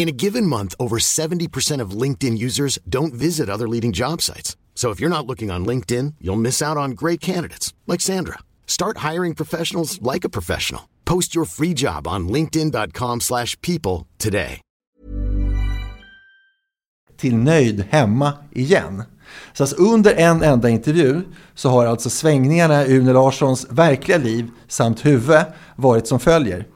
S6: In a given month, over 70% of LinkedIn users don't visit other leading job sites. So if you're not looking on LinkedIn, you'll miss out on great candidates like Sandra. Start hiring professionals like a professional. Post your free job on linkedin.com/people today.
S2: till nöjd hemma igen. Så alltså under en enda intervju så har alltså svängningarna i Une Larssons verkliga liv samt huvud varit som följer.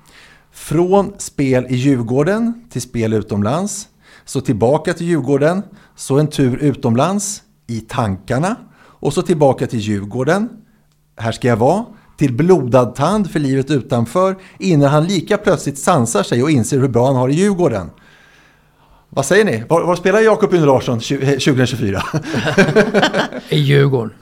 S2: Från spel i Djurgården till spel utomlands, så tillbaka till Djurgården, så en tur utomlands i tankarna och så tillbaka till Djurgården, här ska jag vara, till blodad tand för livet utanför innan han lika plötsligt sansar sig och inser hur bra han har i Djurgården. Vad säger ni? Var, var spelar Jakob Une Larsson 2024?
S3: Eh, [LAUGHS] I Djurgården.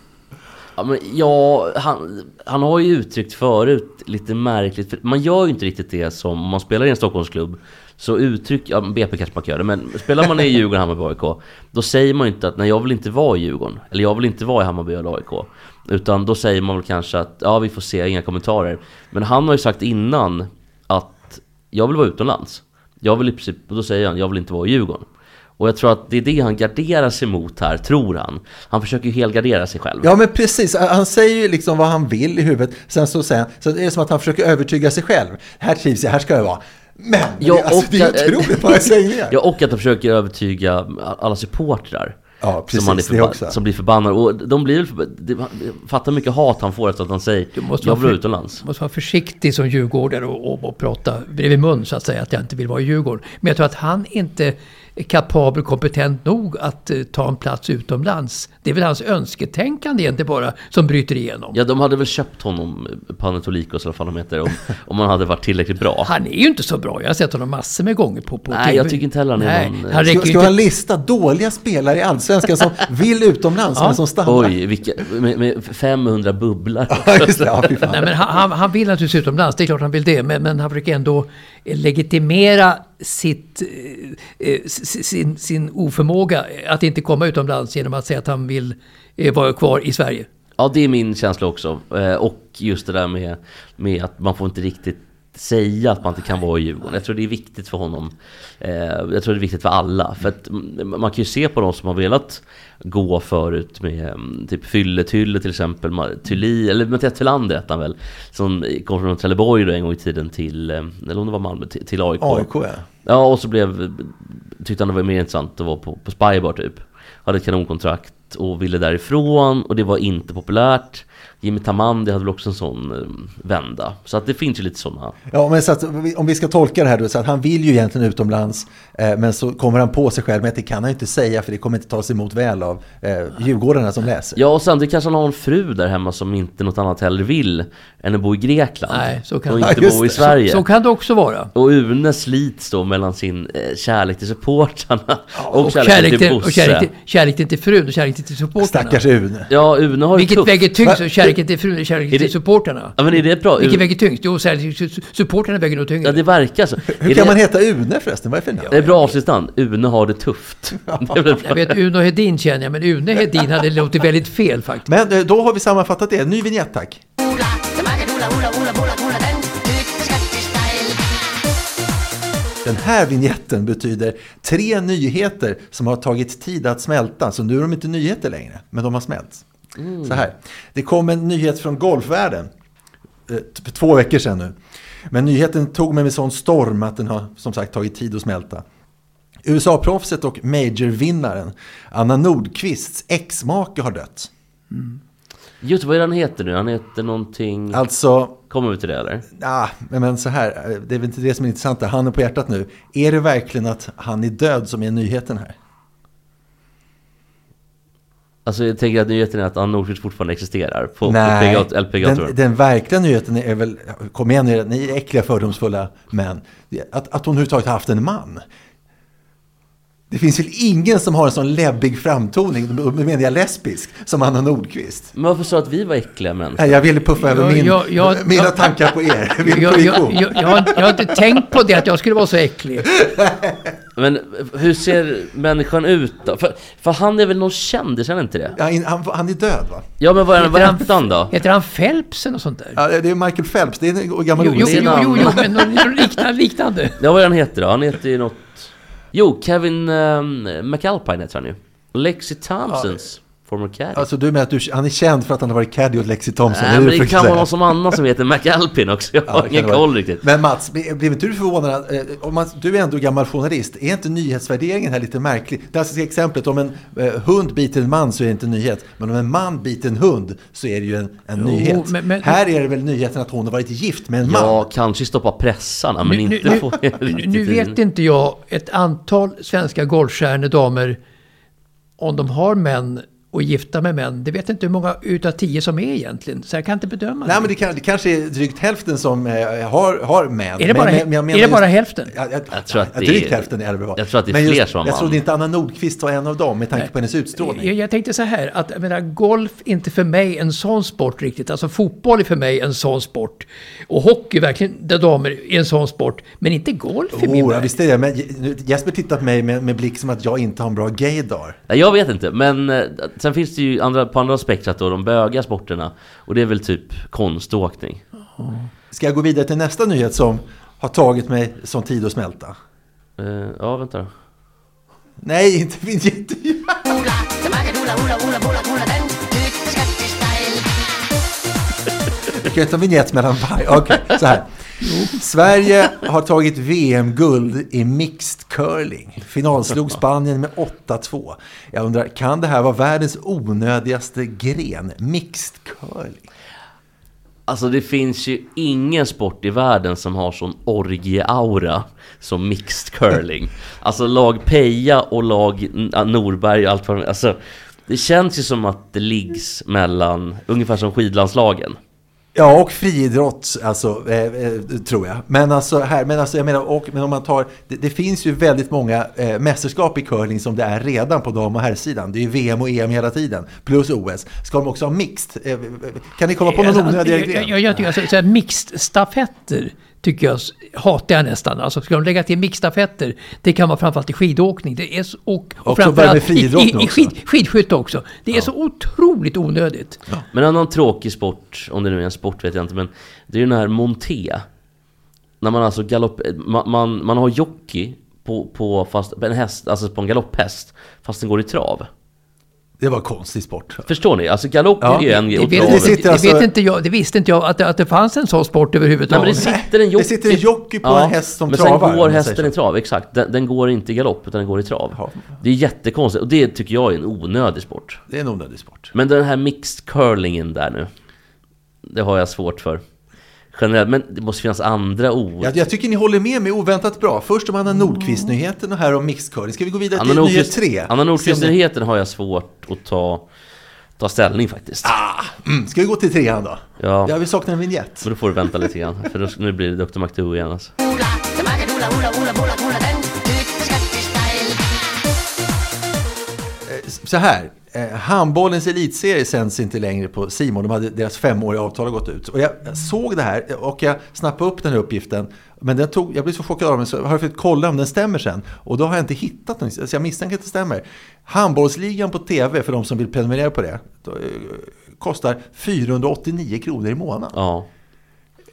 S1: Ja, men ja, han, han har ju uttryckt förut lite märkligt, för man gör ju inte riktigt det som om man spelar i en Stockholmsklubb. Så uttryck, ja BP kanske man kan göra det, men spelar man i [LAUGHS] Djurgården, Hammarby, AIK Då säger man ju inte att nej jag vill inte vara i Djurgården, eller jag vill inte vara i Hammarby eller AIK Utan då säger man väl kanske att ja vi får se, inga kommentarer Men han har ju sagt innan att jag vill vara utomlands Jag vill i princip, och då säger han jag vill inte vara i Djurgården och jag tror att det är det han garderar sig mot här, tror han. Han försöker ju helgardera sig själv.
S2: Ja men precis, han säger ju liksom vad han vill i huvudet. Sen så säger han, så det är som att han försöker övertyga sig själv. Här trivs jag, här ska jag vara. Men,
S1: Ja,
S2: det, alltså, det är
S1: att-
S2: otroligt vad jag säger.
S1: Ja, och att de försöker övertyga alla supportrar.
S2: Ja, precis,
S1: som, man är
S2: det
S1: förba-
S2: också.
S1: som blir förbannade. Och de blir väl förba- det- Fatta hur mycket hat han får efter att han säger
S3: måste
S1: Jag vill vara
S3: för-
S1: utomlands.
S3: måste vara försiktig som djurgårdare och, och, och prata bredvid mun så att säga att jag inte vill vara i Djurgården. Men jag tror att han inte kapabel, kompetent nog att eh, ta en plats utomlands. Det är väl hans önsketänkande egentligen bara som bryter igenom.
S1: Ja, de hade väl köpt honom, Panetolikos eller vad de heter, om, [LAUGHS] om han hade varit tillräckligt bra.
S3: Han är ju inte så bra. Jag har sett honom massor med gånger på, på
S1: Nej,
S3: TV.
S1: jag tycker inte heller han är
S3: Nej,
S1: någon, eh,
S3: Han
S2: Ska, ska man
S3: inte...
S2: lista dåliga spelare i Allsvenskan som [LAUGHS] vill utomlands men som stannar?
S1: Oj, vilka, med, med 500 bubblor. [LAUGHS]
S2: Ja, just det. Ja.
S3: Nej, men han, han, han vill naturligtvis utomlands, det är klart han vill det. Men, men han försöker ändå legitimera sitt, eh, eh, sin, sin oförmåga att inte komma utomlands genom att säga att han vill eh, vara kvar i Sverige.
S1: Ja, det är min känsla också. Och just det där med, med att man får inte riktigt säga att man inte kan vara i Djurgården. Jag tror det är viktigt för honom. Jag tror det är viktigt för alla. För att man kan ju se på de som har velat gå förut med mm, typ Fylle-Tylle till exempel. Thulin, eller Mattias Thylander hette han väl. Som kom från Trelleborg då en gång i tiden till, eller om det var Malmö, till, till AIK.
S2: AIK ja.
S1: Ja, och så blev, tyckte han det var mer intressant att vara på, på Spybar typ. Hade ett kanonkontrakt och ville därifrån och det var inte populärt. Jimmy Tamandi hade väl också en sån eh, vända. Så att det finns ju lite sådana.
S2: Ja, men så att, om vi ska tolka det här då, så att han vill ju egentligen utomlands, eh, men så kommer han på sig själv med att det kan han ju inte säga för det kommer inte tas emot väl av eh, djurgårdarna som läser.
S1: Ja, och samtidigt kanske han har en fru där hemma som inte något annat heller vill än att bo i Grekland.
S3: Nej, så kan
S1: och
S3: det-
S1: inte
S2: Ja,
S1: bo i
S2: det.
S1: Sverige.
S3: Så kan det också vara.
S1: Och Une slits då mellan sin eh, kärlek till supportrarna och,
S3: Och
S1: kärleken
S3: kärlek
S1: till
S3: till,
S1: Bosse.
S3: och kärlek till, kärlek till frun och kärlek till supportrarna.
S2: Stackars Une.
S1: Ja, Une har det
S3: Vilket väger tyngst? Kärleken till frun eller kärleken
S1: Är det-
S3: till supportrarna?
S1: Ja, men är det bra?
S3: Vilket
S1: Une-
S3: väger tyngst? Jo, kärleken till su- supportrarna väger nog tyngre.
S1: Ja, det verkar så.
S2: Hur
S1: Är
S2: kan
S1: det-
S2: man heta Une förresten? Vad är för namn?
S1: Det är bra avsnittsnamn. Une har det tufft. [LAUGHS] Det.
S3: Jag vet Uno Hedin känner jag, men Une Hedin hade låtit väldigt fel faktiskt.
S2: Men eh, då har vi sammanfattat det. Ny vignett tack.
S5: Den
S2: här vignetten betyder tre nyheter som har tagit tid att smälta. Så nu är de inte nyheter längre, men de har smälts. Så här. Det kom en nyhet från golfvärlden. eh, För två veckor sedan nu. Men nyheten tog mig med sån storm att den har som sagt tagit tid att smälta. USA-proffset och majorvinnaren Anna Nordqvists ex-make har dött.
S1: Just vad är han heter nu? Han heter någonting...
S2: Alltså,
S1: Kommer vi till det eller?
S2: ah, men så här, eh, det är väl inte det som är intressant. Han är på hjärtat nu. Är det verkligen att han är död som är nyheten här?
S1: Alltså jag tänker att nyheten är att Anna Nordqvist fortfarande existerar på,
S2: Nej,
S1: på PGA, LPGA
S2: den, den verkliga nyheten är väl, kom igen ni, ni är äckliga fördomsfulla män, att, att hon överhuvudtaget haft en man. Det finns väl ingen som har en sån läbbig framtoning, då menar jag lesbisk, som Anna Nordqvist.
S1: Men varför sa att vi var äckliga män?
S2: Nej, jag ville puffa över min,
S3: ja, ja,
S2: mina
S3: ja.
S2: tankar på er. Jag ville
S3: Jag, jag, jag, jag, har, jag inte tänkt på det, att jag skulle vara så äcklig. [LAUGHS]
S1: Men hur ser människan ut då? För, för han är väl någon kändis, är han inte det?
S2: Ja, han, han är död va?
S1: Ja men vad, är,
S3: han-
S1: då?
S3: Heter han Phelps eller något sånt där?
S2: Ja, det är Michael Phelps, det är en gammal
S3: Jo, jo, jo, jo, jo, men liknande. liknande.
S1: Ja vad är han heter då? Han heter ju något... Jo, Kevin um, McAlpine heter han ju. Lexi Thompsons former caddy.
S2: Alltså du menar att du, han är känd för att han har varit caddy åt Lexi Thompson?
S1: Nej, men det kan vara någon som annan som heter McAlpin också. Jag
S2: Ja,
S1: har
S2: kan
S1: ingen koll riktigt.
S2: Men Mats, blir inte du förvånad? eh, Om man, du är ändå gammal journalist. Är inte nyhetsvärderingen här lite märklig? Det klassiska exemplet, om en eh, hund biter en man så är det inte en nyhet. Men om en man biter en hund så är det ju en, en
S3: Jo,
S2: nyhet.
S3: men- men-
S2: här är det väl nyheten att hon har varit gift med en man?
S1: Ja, kanske stoppa pressarna, men
S3: Nu-
S1: inte
S3: nu-
S1: få
S3: Nu, vet
S1: in.
S3: inte jag ett antal svenska golfstjärnor, damer, om de har män och gifta med män. Det vet jag inte hur många utav tio som är egentligen. Så jag kan inte bedöma
S2: Nej, men det, kan, det kanske är drygt hälften som eh, har, har män.
S3: Är det bara-
S2: Men- men- jag
S3: är det bara
S2: just-
S3: hälften?
S2: Ja, jag,
S1: Jag tror att
S2: ja,
S1: det
S2: drygt
S1: är-
S2: hälften är det väl.
S1: jag tror att det är
S2: Men
S1: fler som har
S2: Jag trodde inte Anna Nordqvist var en av dem med tanke på hennes utstrålning.
S3: Jag, jag tänkte så här, att jag menar, golf är inte för mig en sån sport riktigt. Alltså fotboll är för mig en sån sport. Och hockey verkligen, där damer är en sån sport. Men inte golf i min
S2: Oh, ja,
S3: värld.
S2: visst är det. Men nu- Jesper tittar på mig med, med blick som att jag inte har en bra gaydar.
S1: Nej, Jag vet inte, men eh, sen finns det ju andra, på andra spektrat då, de böga sporterna. Och det är väl typ konståkning.
S2: Ska jag gå vidare till nästa nyhet som har tagit mig som tid att smälta?
S1: Eh, ja, vänta då.
S2: Nej, inte vinjett.
S5: Nyt skattestyle.
S2: Jag kan ta en vignett mellan varje. Okej, så här. Sverige har tagit VM-guld i mixed curling. Finalslog [LAUGHS] Spanien med 8-2. Jag undrar, kan det här vara världens onödigaste gren? Mixed curling?
S1: Alltså det finns ju ingen sport i världen som har sån orgie-aura som mixed curling. [LAUGHS] Alltså lag Peja och lag Norberg och allt vad Alltså det känns ju som att det liggs mellan, ungefär som skidlandslagen.
S2: Ja, och friidrott, alltså, eh, eh, tror jag. Men alltså, här, men alltså, jag menar, och, men om man tar, det, det finns ju väldigt många eh, mästerskap i curling som det är redan på dam och herrsidan. Det är ju VM och EM hela tiden, plus OS. Ska de också ha mixed? Eh, kan ni komma på någon
S3: Alltså,
S2: onödigare
S3: jag,
S2: gren?
S3: jag, jag tycker alltså, så här, mixed stafetter tycker jag, hatar jag nästan. Alltså ska de lägga till mixstafetter, det kan vara framförallt i skidåkning. Det är så, och, och framförallt i, i, i
S2: också.
S3: skid, skidskytte också. Det är så otroligt onödigt.
S1: Men en annan tråkig sport, om det nu är en sport vet jag inte, men det är ju den här monté. När man alltså galopp, man, man, man har jockey på, på, fast, på en häst, alltså på en galopphäst, fast den går i trav.
S2: Det var en konstig sport.
S1: Förstår ni? Alltså galopp
S2: Ja,
S1: är ju en grej
S3: vet,
S2: det
S3: det,
S2: sitter
S3: det,
S2: alltså-
S3: vet inte jag, det visste inte jag att det, att det fanns en sån sport
S1: Nej men
S3: överhuvudtaget.
S1: det sitter en jockey
S2: Det sitter en jockey på en häst som
S1: men
S2: travar,
S1: sen
S2: om
S1: går hästen i trav, exakt. Den, den går inte i galopp utan den går i trav.
S2: Ja.
S1: Det är jättekonstigt och det tycker jag är en onödig sport.
S2: Det är en onödig sport.
S1: Men den här mixed curlingen där nu, det har jag svårt för. Generellt, men det måste finnas andra ord.
S2: Jag, jag tycker ni håller med mig oväntat bra. Först om Anna Nordqvist-nyheten och här om curling. Ska vi gå vidare
S1: Anna
S2: till nyhet
S1: Nordqvist,
S2: tre?
S1: Anna Nordqvist-nyheten har jag svårt att ta, ta ställning faktiskt.
S2: Mm, ska vi gå till trean då?
S1: Ja.
S2: Jag vill sakna en vignett.
S1: Men då får du vänta lite grann, för då, nu blir det Dr. McDo igen alltså.
S5: Skattestyle.
S2: Så här, eh, handbollens elitserie sänds inte längre på Simon. De hade, deras femåriga avtal har gått ut. Och jag, jag såg det här och jag snappade upp den här uppgiften. Men den tog, jag blev så chockad av den så jag har försökt kolla om den stämmer sen. Och då har jag inte hittat den, så jag misstänker att det stämmer. Handbollsligan på tv, för de som vill prenumerera på det, då, eh, kostar 489 kronor i månaden.
S1: Ja.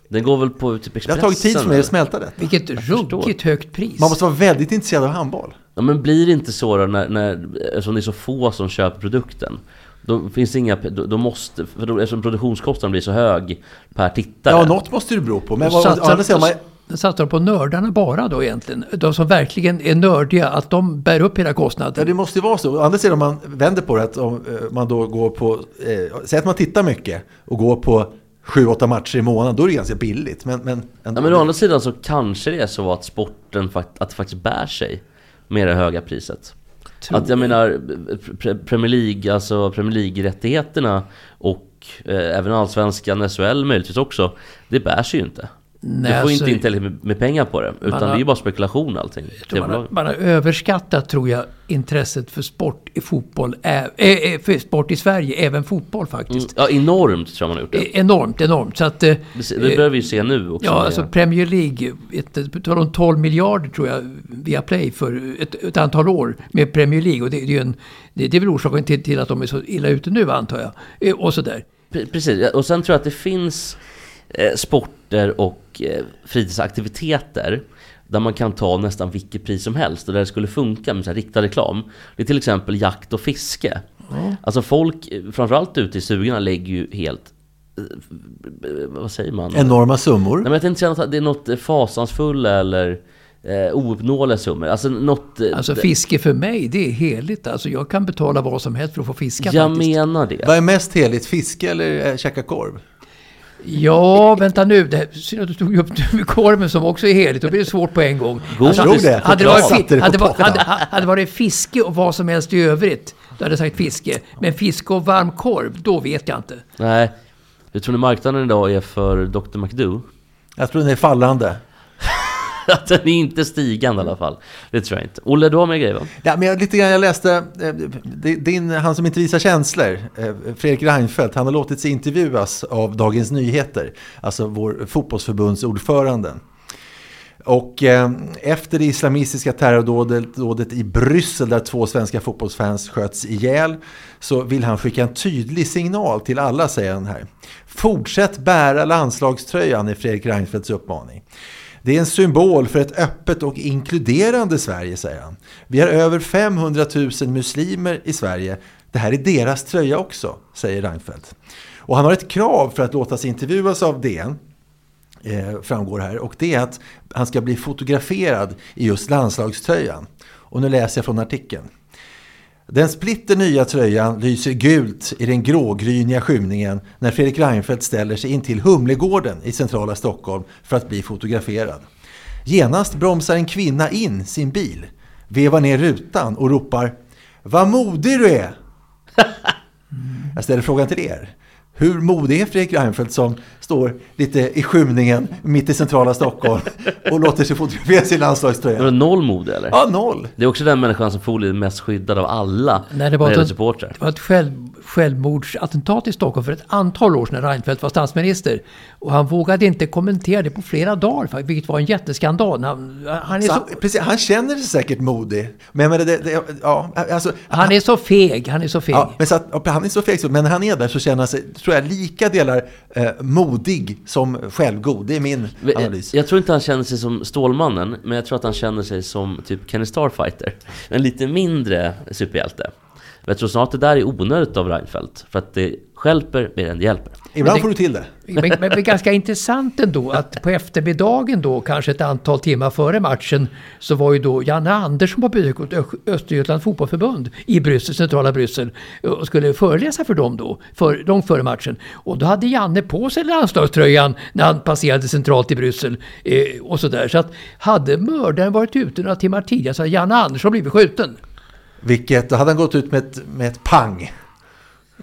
S1: Den går väl på typ
S2: Det har
S1: Expressen?
S2: tagit tid för mig att smälta det.
S3: Vilket ruggigt högt pris.
S2: Man måste vara väldigt intresserad av handboll.
S1: Ja men blir det inte så då när, när eftersom det är så få som köper produkten Då finns det inga, då, då måste, för då, eftersom produktionskostnaden blir så hög per tittare
S2: Ja, något måste det bero på. Men vad,
S3: Satsar,
S2: andra sidan, man,
S3: satsar, på nördarna bara då egentligen? De som verkligen är nördiga, att de bär upp hela
S2: Ja,
S3: kostnaden.
S2: det måste ju vara så. Å andra sidan om man vänder på det, att om eh, man då går på, eh, säg att man tittar mycket och går på 7-8 matcher i månaden, då är det ganska billigt. Men, men, ändå-
S1: Ja men å andra sidan så kanske det är så att sporten fakt, att faktiskt bär sig med det höga priset.
S3: Tror
S1: Att jag menar, pre- Premier League, alltså Premier League-rättigheterna och eh, även Allsvenskan, SHL möjligtvis också Det bär sig ju inte
S3: Nej,
S1: Du får
S3: alltså,
S1: inte in tillräckligt med, pengar på det, utan
S3: har-
S1: det är ju bara spekulation allting
S3: Man har, man har överskattat, tror jag, intresset för sport i fotboll. Äh, äh, för sport i Sverige, även fotboll
S1: Mm,
S3: faktiskt.
S1: ja, enormt tror jag man har gjort det
S3: E- Enormt, enormt. Så att, eh,
S1: Det, det börjar vi ju se nu också
S3: Ja, alltså Premier League, betalar de 12 miljarder tror jag via Play för ett, ett antal år med Premier League. Och det, det, är, en, det, det är väl orsaken till, till att de är så illa ute nu antar jag. Eh, Och sådär.
S1: Pre- Precis, och sen tror jag att det finns eh, sporter och eh, fritidsaktiviteter där man kan ta nästan vilket pris som helst och där det skulle funka med så riktad reklam. Det är till exempel jakt och fiske. Alltså folk, framförallt ute i stugorna, lägger ju helt... eh, Vad säger man?
S2: Enorma summor.
S1: Nej, men jag tänkte känna att det är något fasansfulla eller eh, ouppnåeliga summor. Alltså något...
S3: Alltså fiske för mig, det är heligt. Alltså jag kan betala vad som helst för att få fiska
S1: jag
S3: faktiskt.
S1: menar det.
S2: Vad är mest heligt, fiske eller äh, käka korv?
S3: Ja, vänta nu. Det, här- synd att du tog upp med korven som också är heligt. Då blir det svårt på en gång.
S2: Det.
S3: Hade det, varit,
S2: det
S3: hade, det varit,
S2: pottan.
S3: hade, hade det varit fiske och vad som helst i övrigt, då hade jag sagt fiske. Men fiske och varm korv, då vet jag inte.
S1: Nej. Jag tror ni marknaden idag är för Dr. McDo?
S2: Jag tror den är fallande. [LAUGHS]
S1: Att den är inte stigande i alla fall. Det tror jag inte. Olle, du har mer grejer va?
S2: Ja, men jag, lite grann, jag läste, eh, din, han som inte visar känslor, eh, Fredrik Reinfeldt, han har låtit sig intervjuas av Dagens Nyheter, alltså vår fotbollsförbundsordförande. Och eh, efter det islamistiska terrordådet i Bryssel där två svenska fotbollsfans sköts ihjäl så vill han skicka en tydlig signal till alla, säger han här. Fortsätt bära landslagströjan är Fredrik Reinfeldts uppmaning. Det är en symbol för ett öppet och inkluderande Sverige, säger han. Vi har över 500 000 muslimer i Sverige. Det här är deras tröja också, säger Reinfeldt. Och han har ett krav för att låta sig intervjuas av DN eh, framgår här. Och det är att han ska bli fotograferad i just landslagströjan. Och nu läser jag från artikeln. Den splitter nya tröjan lyser gult i den grågryniga skymningen när Fredrik Reinfeldt ställer sig in till Humlegården i centrala Stockholm för att bli fotograferad. Genast bromsar en kvinna in sin bil, vevar ner rutan och ropar Vad modig du är! [LAUGHS] Jag ställer frågan till er. Hur modig är Fredrik Reinfeldt som står lite i skymningen mitt i centrala Stockholm och låter sig fotograferas i
S1: Är det
S2: landslagströjan?
S1: noll mode eller?
S2: Ja, noll.
S1: Det är också den människan som förmodligen är mest skyddad av alla
S3: Nej, det var
S1: det
S3: ett-
S1: supportrar.
S3: Det var ett själv, självmordsattentat i Stockholm för ett antal år sedan när Reinfeldt var statsminister. Och han vågade inte kommentera det på flera dagar, vilket var en jätteskandal. Han, han, är
S2: Så
S3: så,
S2: precis, han känner sig säkert modig. Men jag menar, det, det, ja, alltså,
S3: han är så feg, han är så feg.
S2: Ja, men så att, han är så feg, så- men när han är där så känner han sig, tror jag, lika delar eh, modig som självgod. Det är min analys.
S1: Jag tror inte han känner sig som Stålmannen, men jag tror att han känner sig som typ Kenny Starfighter. En lite mindre superhjälte. Men jag tror snart det där är onödigt av Reinfeldt, för att det stjälper mer än det hjälper.
S2: Ibland
S3: det-
S2: får du till det.
S3: Men, men, men ganska intressant ändå att på eftermiddagen då, kanske ett antal timmar före matchen, så var ju då Janne Andersson på besök hos Ö- Östergötlands fotbollförbund i Bryssel, centrala Bryssel och skulle föreläsa för dem då, för, långt före matchen. Och då hade Janne på sig landslagströjan när han passerade centralt i Bryssel eh, och sådär. Så att hade mördaren varit ute några timmar tidigare så hade Janne Andersson blivit skjuten.
S2: Vilket, då hade han gått ut med ett, med ett pang.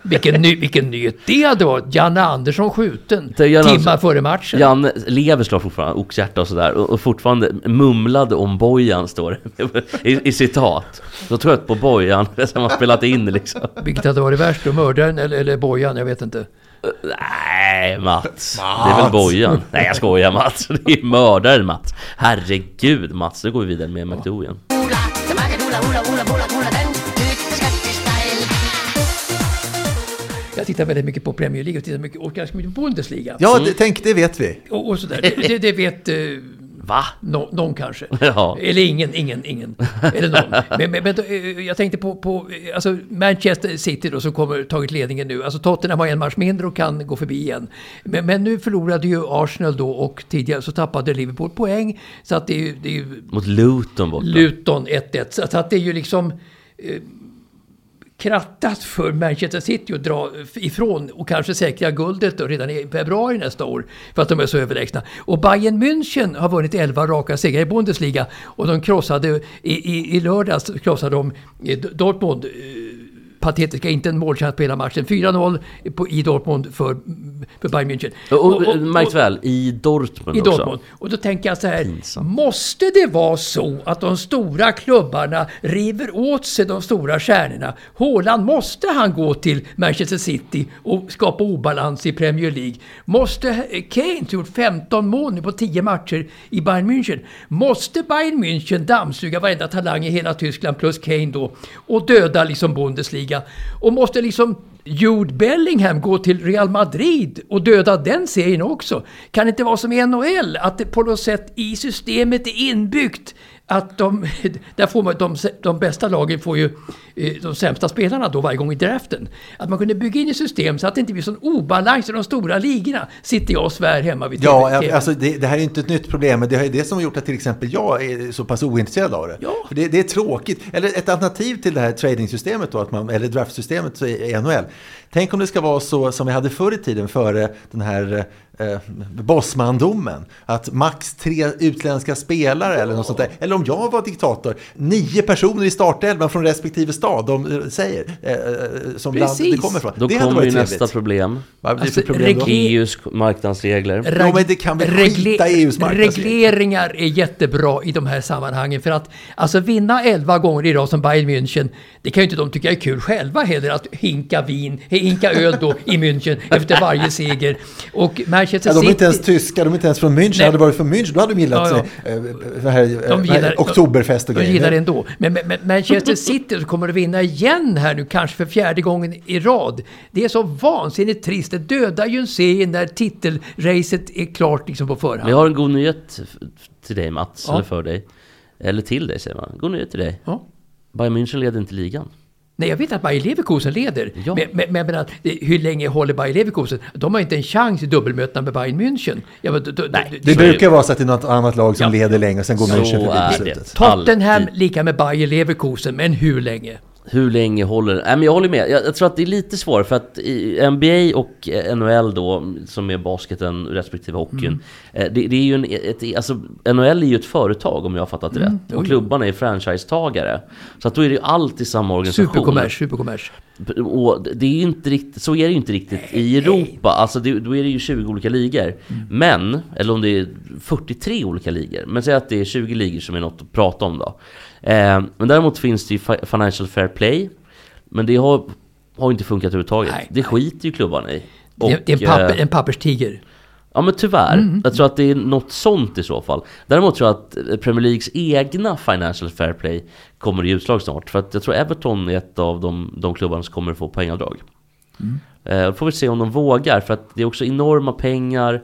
S3: Vilken, ny, vilken nyhet det hade varit! Janne Andersson skjuten timmar före matchen.
S1: Janne lever slår fortfarande, oxhjärta och sådär, och, och fortfarande mumlade om Bojan, står det i, i citat. Så trött på Bojan, [LAUGHS] som har spelat in liksom.
S3: Vilket hade varit värst då? Mördaren eller, eller bojan? Jag vet inte.
S1: Nej, Mats. Det är väl Bojan? Nej, jag skojar Mats. [LAUGHS] Det är mördaren Mats. Herregud Mats, nu går vi vidare med McDo igen.
S3: Jag tittar väldigt mycket på Premier League och tittar mycket, och ganska mycket på Bundesliga.
S2: Ja, det, tänk, det vet vi.
S3: Och, och sådär. Det, det, det vet eh,
S1: Va?
S3: nå- någon kanske.
S1: Ja.
S3: Eller ingen, ingen, ingen. Eller någon. Men, men, men då, eh, jag tänkte på, på eh, alltså Manchester City då som kommer tagit ledningen nu. Alltså Tottenham har en match mindre och kan gå förbi igen. Men, men nu förlorade ju Arsenal då och tidigare så tappade Liverpool poäng. Så att det är ju, det är ju
S1: Mot Luton borta.
S3: Luton 1-1. Så att- så att det är ju liksom eh, krattat för Manchester City att dra ifrån och kanske säkra guldet då redan i februari nästa år. För att de är så överlägsna. Och Bayern München har vunnit 11 raka segrar i Bundesliga. Och de krossade, i, i, i lördags krossade de eh, Dortmund. Eh, eh, Patetiska, inte en målchans på hela matchen. 4-0 på- i Dortmund för, för Bayern München.
S1: Och, och, märkt väl, i Dortmund
S3: i
S1: också.
S3: Dortmund. Och då tänker jag så här,
S1: Pinsamt.
S3: måste det vara så att de stora klubbarna river åt sig de stora stjärnorna? Haaland, måste han gå till Manchester City och skapa obalans i Premier League? Måste Kane, som gjort 15 mål nu på 10 matcher i Bayern München, måste Bayern München dammsuga varenda talang i hela Tyskland plus Kane då och döda liksom Bundesliga? Och måste liksom Jude Bellingham gå till Real Madrid och döda den serien också? Kan det inte vara som i NHL, att det på något sätt i systemet är inbyggt att de, [LAUGHS] där får man, de, de bästa lagen får ju de sämsta spelarna då varje gång i draften. Att man kunde bygga in ett system så att det inte blir sån obalans i de stora ligorna. Sitter jag och svär hemma vid
S2: Ja,
S3: TV.
S2: alltså det, det här är inte ett nytt problem, men det är det som har gjort att till exempel jag är så pass ointresserad av det.
S3: Ja.
S2: För det, det är tråkigt. Eller ett alternativ till det här tradingsystemet då, att man, eller draftsystemet i NHL. Tänk om det ska vara så som vi hade förr i tiden före den här eh, Bosman-domen. Att max tre utländska spelare eller något sånt där. Eller om jag var diktator, nio personer i startelvan från respektive stad, de eh, säger, eh, eh, som land
S3: Precis.
S2: det kommer ifrån.
S1: Då
S2: det
S1: kommer ju nästa problem.
S2: Vad blir det för
S3: Alltså,
S2: problem då?
S1: EUs marknadsregler.
S2: Ja, men det kan väl skita i EUs marknadsregler.
S3: Regleringar är jättebra i de här sammanhangen. För att alltså vinna 11 gånger i rad som Bayern München, det kan ju inte de tycka är kul själva heller. Att hinka vin, hinka öl då i München [LAUGHS] efter varje seger. Och Manchester
S2: Ja, de är
S3: City...
S2: inte ens tyska, de är inte ens från München.
S3: Nej.
S2: Hade det varit från München, då hade de gillat
S3: Ja,
S2: ja, det här, eh,
S3: De gillar,
S2: Oktoberfest och
S3: de,
S2: grejer.
S3: de gillar det ändå. Men, men, men Manchester City kommer att vinna igen här nu, kanske för fjärde gången i rad. Det är så vansinnigt trist. Det dödar ju en serie när titelracet är klart liksom på förhand.
S1: Men jag har en god nyhet till dig Mats,
S3: Ja.
S1: eller för dig. Eller till dig säger man. God nyhet till dig.
S3: Ja.
S1: Bayern München leder inte ligan.
S3: Nej, jag vet att Bayer Leverkusen leder.
S1: Ja.
S3: Men, men, men menar, det- hur länge håller Bayer Leverkusen? De har inte en chans i dubbelmötena med Bayern München. Ja, men, då-
S1: Nej,
S2: Det
S1: är
S2: brukar vara så att det är något annat lag som
S3: Ja.
S2: leder länge och sen går
S1: Så
S2: München förbi
S1: det.
S2: slutet.
S3: Tottenham lika med Bayer Leverkusen, men hur länge?
S1: Hur länge håller Nej men jag håller med. Jag, jag tror att det är lite svårt för att NBA och eh, NHL då, som är basketen respektive hockeyn. eh, Det, det är ju en, ett, alltså NHL är ju ett företag om jag har fattat det rätt. Och
S3: oj.
S1: klubbarna är franchisetagare. Så att då är det ju alltid samma organisation.
S3: Superkommers, superkommers.
S1: Och det är ju inte riktigt, så är det ju inte riktigt i Europa. Alltså det, då är det ju 20 olika ligor. Men, eller om det är 43 olika ligor. Men säg att det är 20 ligor som är något att prata om då. Eh, men däremot finns det ju fi- Financial Fair Play. Men det har, har inte funkat överhuvudtaget.
S3: Nej,
S1: det skiter ju klubbarna i.
S3: Är- det är en,
S1: Och,
S3: papper,
S1: eh,
S3: en papperstiger.
S1: Ja men tyvärr. Jag tror att det är något sånt i så fall. Däremot tror jag att Premier Leagues egna Financial Fair Play kommer i utslag snart. För att jag tror Everton är ett av de, de klubbarna som kommer få poängavdrag. Eh, då får vi se om de vågar. För att det är också enorma pengar.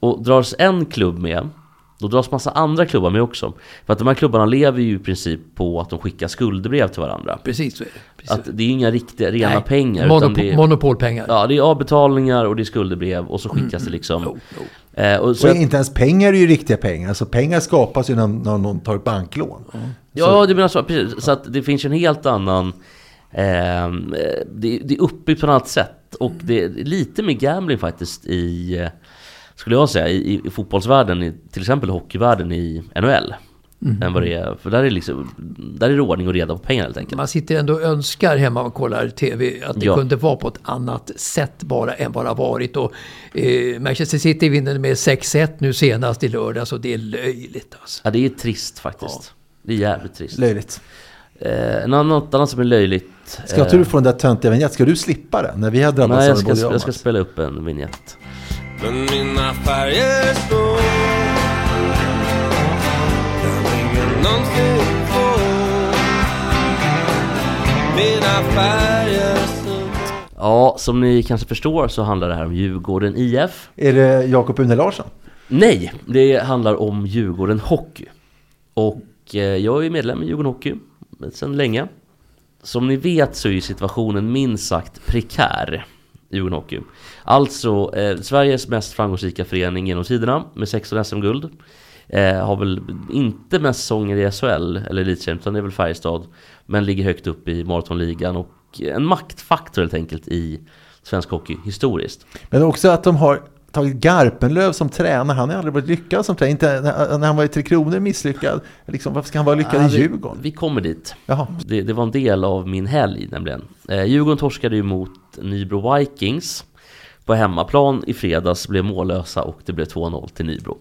S1: Och dras en klubb med, då dras massa andra klubbar med också. För att de här klubbarna lever ju i princip på att de skickar skuldebrev till varandra.
S3: Precis så är det. Precis.
S1: Att det är inga riktiga, rena
S3: Nej,
S1: pengar.
S3: monopol-
S1: utan det är,
S3: Monopolpengar.
S1: Ja, det är avbetalningar och det är skuldebrev och så skickas det liksom.
S3: Jo, jo.
S1: Eh, och så
S2: Och
S1: att-
S2: inte ens pengar är ju riktiga pengar. Alltså pengar skapas ju när, när någon tar ett banklån.
S1: Ja, det menar så, precis. Så att det finns ju en helt annan... Eh, det, det är uppbyggt på ett annat sätt. Och det är lite mer gambling faktiskt i... Skulle jag säga, i, i fotbollsvärlden, i, till exempel hockeyvärlden i NHL. Än vad det är, för där är, liksom, där är det ordning och reda på pengar helt enkelt.
S3: Man sitter ändå och önskar hemma och kollar TV att det
S1: Ja.
S3: kunde vara på ett annat sätt bara än vad det har varit. Och, eh, Manchester City vinner med 6-1 nu senast i lördags och det är löjligt alltså.
S1: Ja, det är trist faktiskt. Det är jävligt trist.
S2: Löjligt.
S1: Eh, något annat som är löjligt.
S2: Ska jag
S1: eh,
S2: du får den där töntiga vignetten? Ska du slippa den? När vi har drabbats
S1: Nej, jag ska, jag ska spela upp en vignett.
S7: Men mina färger står Där ingen någonsin får Mina färger
S1: Ja, som ni kanske förstår så handlar det här om Djurgården IF.
S2: Är det Jakob Une Larsson?
S1: Nej, det handlar om Djurgården Hockey. Och eh, jag är medlem i Djurgården Hockey sedan länge. Som ni vet så är ju situationen minst sagt prekär i Hockey. Alltså eh, Sveriges mest framgångsrika förening genom tiderna med 16 SM-guld. Eh, har väl inte mest säsonger i SHL eller Elitserien utan det är väl Färjestad. Men ligger högt upp i maratonligan och en maktfaktor helt enkelt i svensk hockey historiskt.
S2: Men också att de har tagit Garpenlöv som tränare. Han har aldrig varit lyckad som tränare. Inte, när, han var i Tre Kronor misslyckad. Liksom, varför ska han vara lyckad
S1: Ja,
S2: i
S1: vi-
S2: Djurgården?
S1: Vi kommer dit. Det, det var en del av min helg nämligen. Eh, Djurgården torskade ju mot Nybro Vikings. På hemmaplan i fredags blev mållösa och det blev 2-0 till Nybro.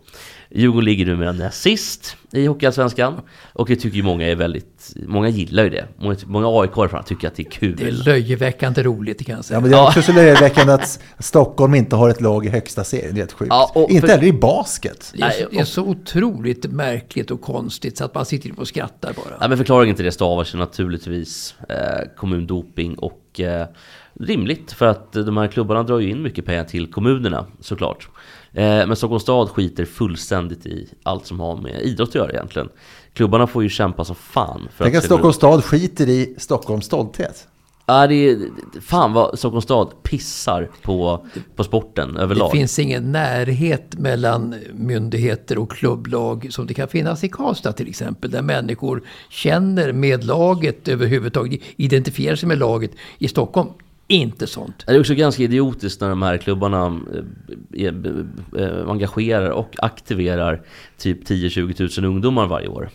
S1: Djurgården ligger numera näst sist i Hockeyallsvenskan. Och det tycker ju många är väldigt... Många gillar ju det. Många, många AIK-are tycker att det är kul.
S3: Det är löjeväckande roligt kan jag säga.
S2: Ja, men det är också så löjeväckande att Stockholm inte har ett lag i högsta serien. Det är helt sjukt.
S1: Ja, och
S2: inte
S1: för-
S2: heller i basket.
S3: Det är, så,
S1: Nej,
S3: det är så otroligt märkligt och konstigt så att man sitter och skrattar bara.
S1: Ja, men förklaringen till det stavar sig naturligtvis eh, kommundoping och eh, rimligt för att de här klubbarna drar ju in mycket pengar till kommunerna såklart. Eh, men Stockholms stad skiter fullständigt i allt som har med idrott att göra egentligen. Klubbarna får ju kämpa som fan. För
S2: Tänk att
S1: se
S2: Stockholms stad skiter i Stockholms stolthet.
S1: Ja, det är, fan vad Stockholms stad pissar på, på sporten överlag.
S3: Det finns ingen närhet mellan myndigheter och klubblag som det kan finnas i Karlstad till exempel. Där människor känner med laget överhuvudtaget, identifierar sig med laget. I Stockholm, inte sånt.
S1: Det är också ganska idiotiskt när de här klubbarna eh, eh, eh, engagerar och aktiverar typ 10-20 tusen ungdomar varje år.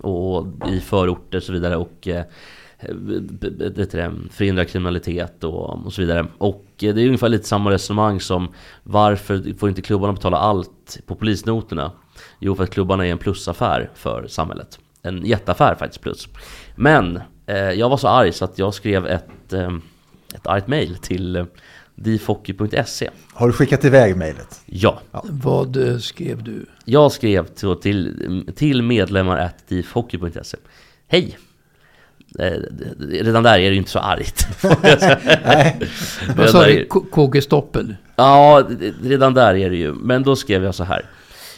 S1: Och i förorter och så vidare. Och det det, förhindra kriminalitet och, och så vidare. Och det är ungefär lite samma resonemang som varför får inte klubbarna betala allt på polisnoterna? Jo, för att klubbarna är en plusaffär för samhället. En jätteaffär faktiskt plus. Men eh, jag var så arg så att jag skrev ett, eh, ett argt mail till eh, difhockey.se.
S2: Har du skickat iväg mejlet?
S1: Ja.
S3: Vad eh, skrev du?
S1: Jag skrev till, till, till medlemmar at difhockey.se. Hej! Eh, redan där är det ju inte så argt. [LAUGHS]
S3: Vad sa du? KG Stoppel?
S1: Ja, redan där är det ju. Men då skrev jag så här.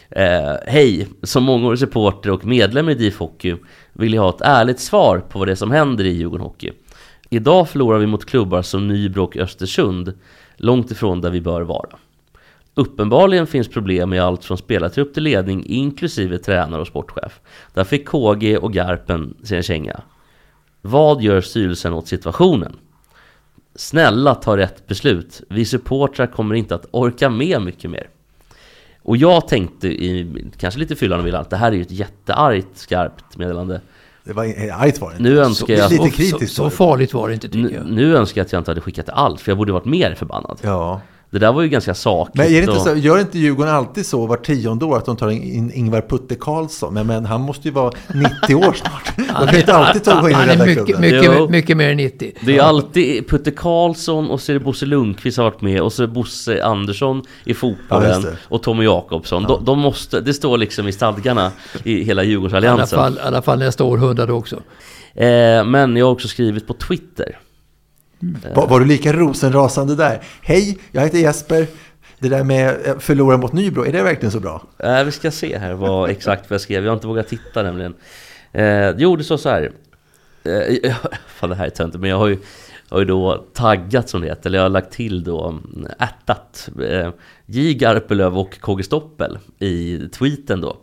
S1: Eh, Hej! Som mångårig supporter och medlem i DIF Hockey vill jag ha ett ärligt svar på vad det är som händer i Djurgården Hockey. Idag förlorar vi mot klubbar som Nybro och Östersund, långt ifrån där vi bör vara. Uppenbarligen finns problem med allt från spelartrupp till ledning, inklusive tränare och sportchef. Där fick KG och Garpen sin känga. Vad gör styrelsen åt situationen? Snälla ta rätt beslut. Vi supportrar kommer inte att orka med mycket mer. Och jag tänkte, i, kanske lite fyllan och att det här är ju ett jätteargt skarpt meddelande.
S2: Det var argt var det
S1: Nu önskar jag...
S2: Lite
S3: Så,
S2: kritiskt
S3: så
S2: det.
S3: farligt var det inte tycker
S1: Nu,
S3: jag.
S1: nu önskar jag att jag inte hade skickat alls, för jag borde varit mer förbannad.
S2: Ja.
S1: Det där var ju ganska sakligt.
S2: Men är det inte så, gör inte Djurgården alltid så var tionde år att de tar in Ingvar Putte Karlsson? Men, men han måste ju vara 90 år snart. [LAUGHS] De kan ju inte alltid ta gå in i
S3: Han är
S2: där
S3: mycket, mycket, mycket mer än 90.
S1: Det är alltid Putte Karlsson och så är det Bosse Lundqvist har varit med och så är Bosse Andersson i
S2: Ja,
S1: fotbollen
S2: det.
S1: och Tommy Jakobsson. De, de måste, det står liksom i stadgarna i hela
S3: I alla
S1: Djurgårdsalliansen.
S3: fall, i alla fall nästa århundrade också.
S1: Eh, men jag har också skrivit på Twitter.
S2: Var, var du lika rosenrasande där? Hej, jag heter Jesper. Det där med eh, förlora mot Nybro, är det verkligen så bra?
S1: Eh, vi ska se här vad [LAUGHS] exakt vad jag skrev. Jag har inte vågat titta nämligen. Eh, jo, det står så här. Eh, [LAUGHS] fan, det här är töntigt, men jag har ju, har ju då taggat som det heter, eller jag har lagt till då mm, ärtat eh, J Garpenlöv och KG Stoppel i tweeten då.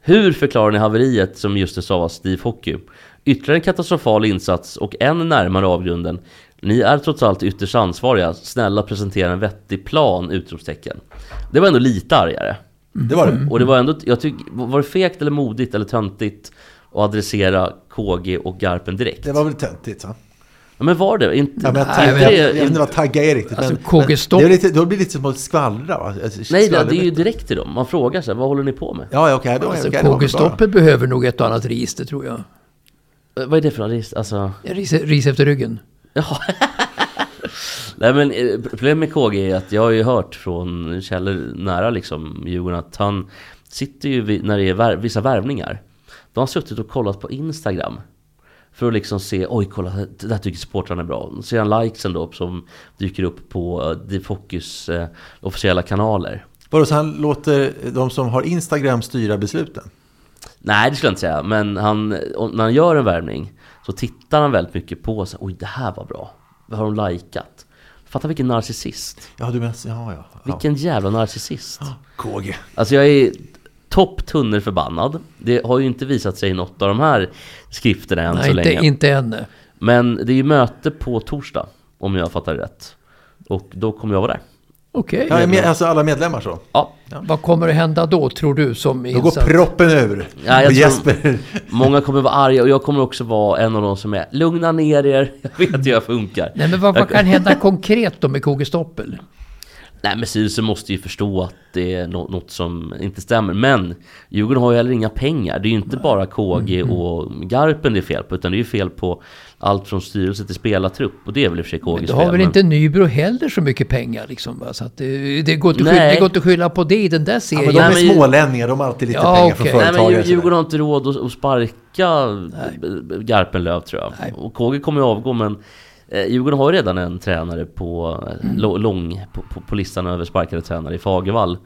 S1: Hur förklarar ni haveriet som just det sa var Steve Hockey? Ytterligare en katastrofal insats och än närmare avgrunden. Ni är trots allt ytterst ansvariga. Snälla presentera en vettig plan! Utropstecken. Det var ändå lite argare.
S2: Det var det.
S1: Och det var ändå, jag tycker, var det fegt eller modigt eller töntigt att adressera KG och Garpen direkt?
S2: Det var väl töntigt va?
S1: Ja, men var det? Inte,
S2: Ja, men jag,
S3: Nej,
S2: taggar,
S3: men-
S2: jag, jag vet inte vad tagga är riktigt.
S3: Alltså,
S2: men,
S3: KG
S2: men
S3: Stopp-
S2: det är lite, då blir det lite som att skvallra va? Alltså,
S1: Nej, det, det är ju direkt till dem. Man frågar sig, vad håller ni på med?
S2: Ja, ja, okej. då,
S3: Alltså,
S2: okej, det var
S3: KG. Stoppel behöver nog ett och annat register tror jag.
S1: Vad är det för register? Alltså...
S3: Ris, ris efter ryggen.
S1: Jaha. [LAUGHS] Nej men eh, problemet med KG är att jag har ju hört från källor nära liksom Djurgården att han sitter ju vid, när det är vär, vissa värvningar. De har suttit och kollat på Instagram. För att liksom se, oj kolla, det där tycker supportrarna är bra. Så ser han likesen då som dyker upp på eh, The Focus eh, officiella kanaler.
S2: Vadå, så han låter de som har Instagram styra besluten?
S1: Nej det skulle jag inte säga, men han, och när han gör en värvning så tittar han väldigt mycket på så, oj det här var bra. Vad har de likat? Fatta vilken narcissist.
S2: Ja, du menar, ja, ja. ja.
S1: Vilken jävla narcissist.
S2: KG.
S1: Alltså jag är topp förbannad. Det har ju inte visat sig i något av de här skrifterna än
S3: Nej,
S1: så
S3: inte,
S1: länge.
S3: inte än.
S1: Men det är ju möte på torsdag, om jag fattar rätt. Och då kommer jag vara där.
S3: Okej.
S2: Ja, med, alltså alla medlemmar så?
S1: Ja,
S3: Vad kommer att hända då tror du som
S2: Då går proppen ur.
S1: Ja, jag
S2: Jesper.
S1: många kommer vara arga och jag kommer också vara en av de som är Lugna ner er, [LAUGHS] jag vet hur jag funkar.
S3: Nej men vad, vad kan hända konkret då med KG Stoppel?
S1: Nej men styrelsen måste ju förstå att det är nå- något som inte stämmer. Men Djurgården har ju heller inga pengar. Det är ju inte bara KG
S3: Mm.
S1: och Garpen det är fel på. Utan det är ju fel på allt från styrelse till spelartrupp. Och det är väl i och för sig KGs
S3: Då har
S1: fel.
S3: väl
S1: men-
S3: inte Nybro heller så mycket pengar liksom va? Så att det, det, går inte skylla, det går inte att skylla på det i den där
S2: Ja,
S3: serien.
S2: men de är
S1: men-
S2: smålänningar, de har alltid lite
S3: Ja,
S2: pengar från
S3: okej.
S1: Nej
S2: företagare.
S1: men. Djurgården har inte råd att, att sparka Garpenlöv tror jag.
S3: Nej.
S1: Och KG kommer ju avgå men Eh, Djurgården har ju redan en tränare på, mm. lång på, på, på listan över sparkade tränare i Fagervall.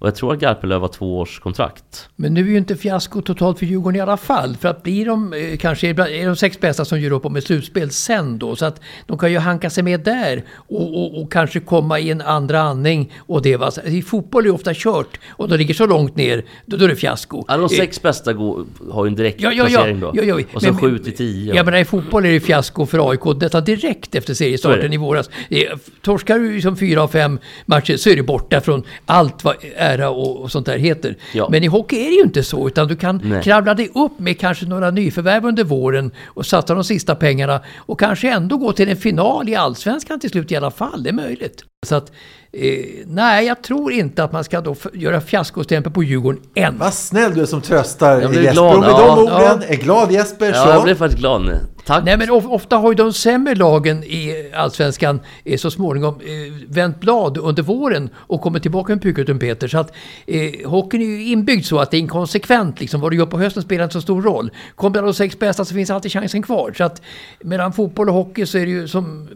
S1: Och jag tror att Garpenlöv har två års kontrakt.
S3: Men nu är ju inte fiasko totalt för Djurgården i alla fall. För att blir de eh, kanske är de sex bästa som gör upp om ett slutspel sen då. Så att de kan ju hanka sig med där och, och, och kanske komma i en andra andning. Och det var, I fotboll är det ofta kört och de ligger så långt ner, då, då är det fiasko.
S1: Ja, de
S3: Eh,
S1: sex bästa går, har ju en direkt
S3: Ja, ja, ja,
S1: placering då.
S3: ja, ja.
S1: Och så
S3: Men-
S1: sju till tio.
S3: Ja men i fotboll är det fiasko för AIK nästan direkt efter seriestarten i våras. Eh, Torskar du som fyra av fem matcher så är du borta från allt vad ära och, och sånt där heter.
S1: Ja.
S3: Men i hockey är det ju inte så utan du kan
S1: Nej.
S3: kravla dig upp med kanske några nyförvärv under våren och satsa de sista pengarna och kanske ändå gå till en final i Allsvenskan till slut i alla fall. Det är möjligt. Så att, eh, nej jag tror inte att man ska då göra fiaskostämpel på Djurgården än.
S2: Vad snäll du är som tröstar
S1: Jag
S2: Jesper.
S1: glad,
S2: Och med
S1: ja.
S2: de orden,
S3: Ja.
S2: är glad Jesper
S1: Ja,
S2: så...
S1: jag blev faktiskt glad nu. Tack.
S3: Nej men of, ofta har ju de sämre lagen i Allsvenskan eh, så småningom eh, vänt blad under våren och kommit tillbaka med puket och Peter. Så att eh, hockeyn är ju inbyggd så att det är inkonsekvent liksom. Vad du gör på hösten spelar inte så stor roll. Kommer de sex bästa så finns alltid chansen kvar. Så att mellan fotboll och hockey så är det ju som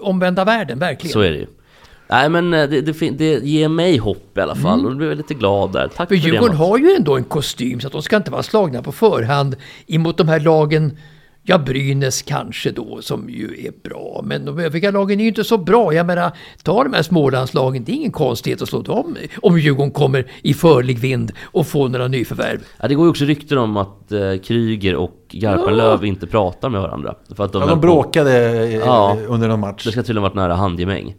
S3: omvända världen, verkligen.
S1: Så är det ju. Nej men eh, det, det, det ger mig hopp i alla fall och då blir jag lite glad där. Tack
S3: För
S1: för,
S3: Djurgården har ju ändå en kostym så att de ska inte vara slagna på förhand emot de här lagen Ja, Brynäs kanske då, som ju är bra. Men de övriga lagen är ju inte så bra. Jag menar, ta de här Smålandslagen. Det är ingen konstighet att slå dem om Djurgården kommer i förlig vind och får några nyförvärv.
S1: Ja, det går ju också rykten om att eh, Kryger och Garpenlöv inte pratar med varandra. För att de,
S2: Ja, de
S1: på-
S2: bråkade eh,
S1: Ja.
S2: under någon match.
S1: Det ska tydligen varit nära handgemäng.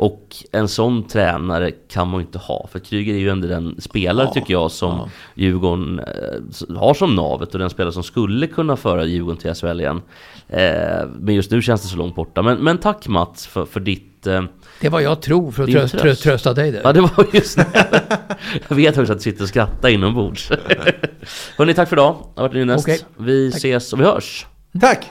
S1: Och en sån tränare kan man ju inte ha. För Kryger är ju ändå den spelare tycker jag som Djurgården eh, har som navet. Och den spelare som skulle kunna föra Djurgården till SHL igen. Eh, men just nu känns det så långt borta. Men, men tack Mats för, för ditt... Eh,
S3: Det vad jag tror för att tröst, tröst.
S1: tröst.
S3: trösta dig där.
S1: ja det var just det. [LAUGHS] Jag vet också att du sitter och skrattar inombords. [LAUGHS] Hörni, tack för idag. Det har varit Nynäst.
S3: Okej.
S1: Vi ses och vi hörs.
S2: Tack!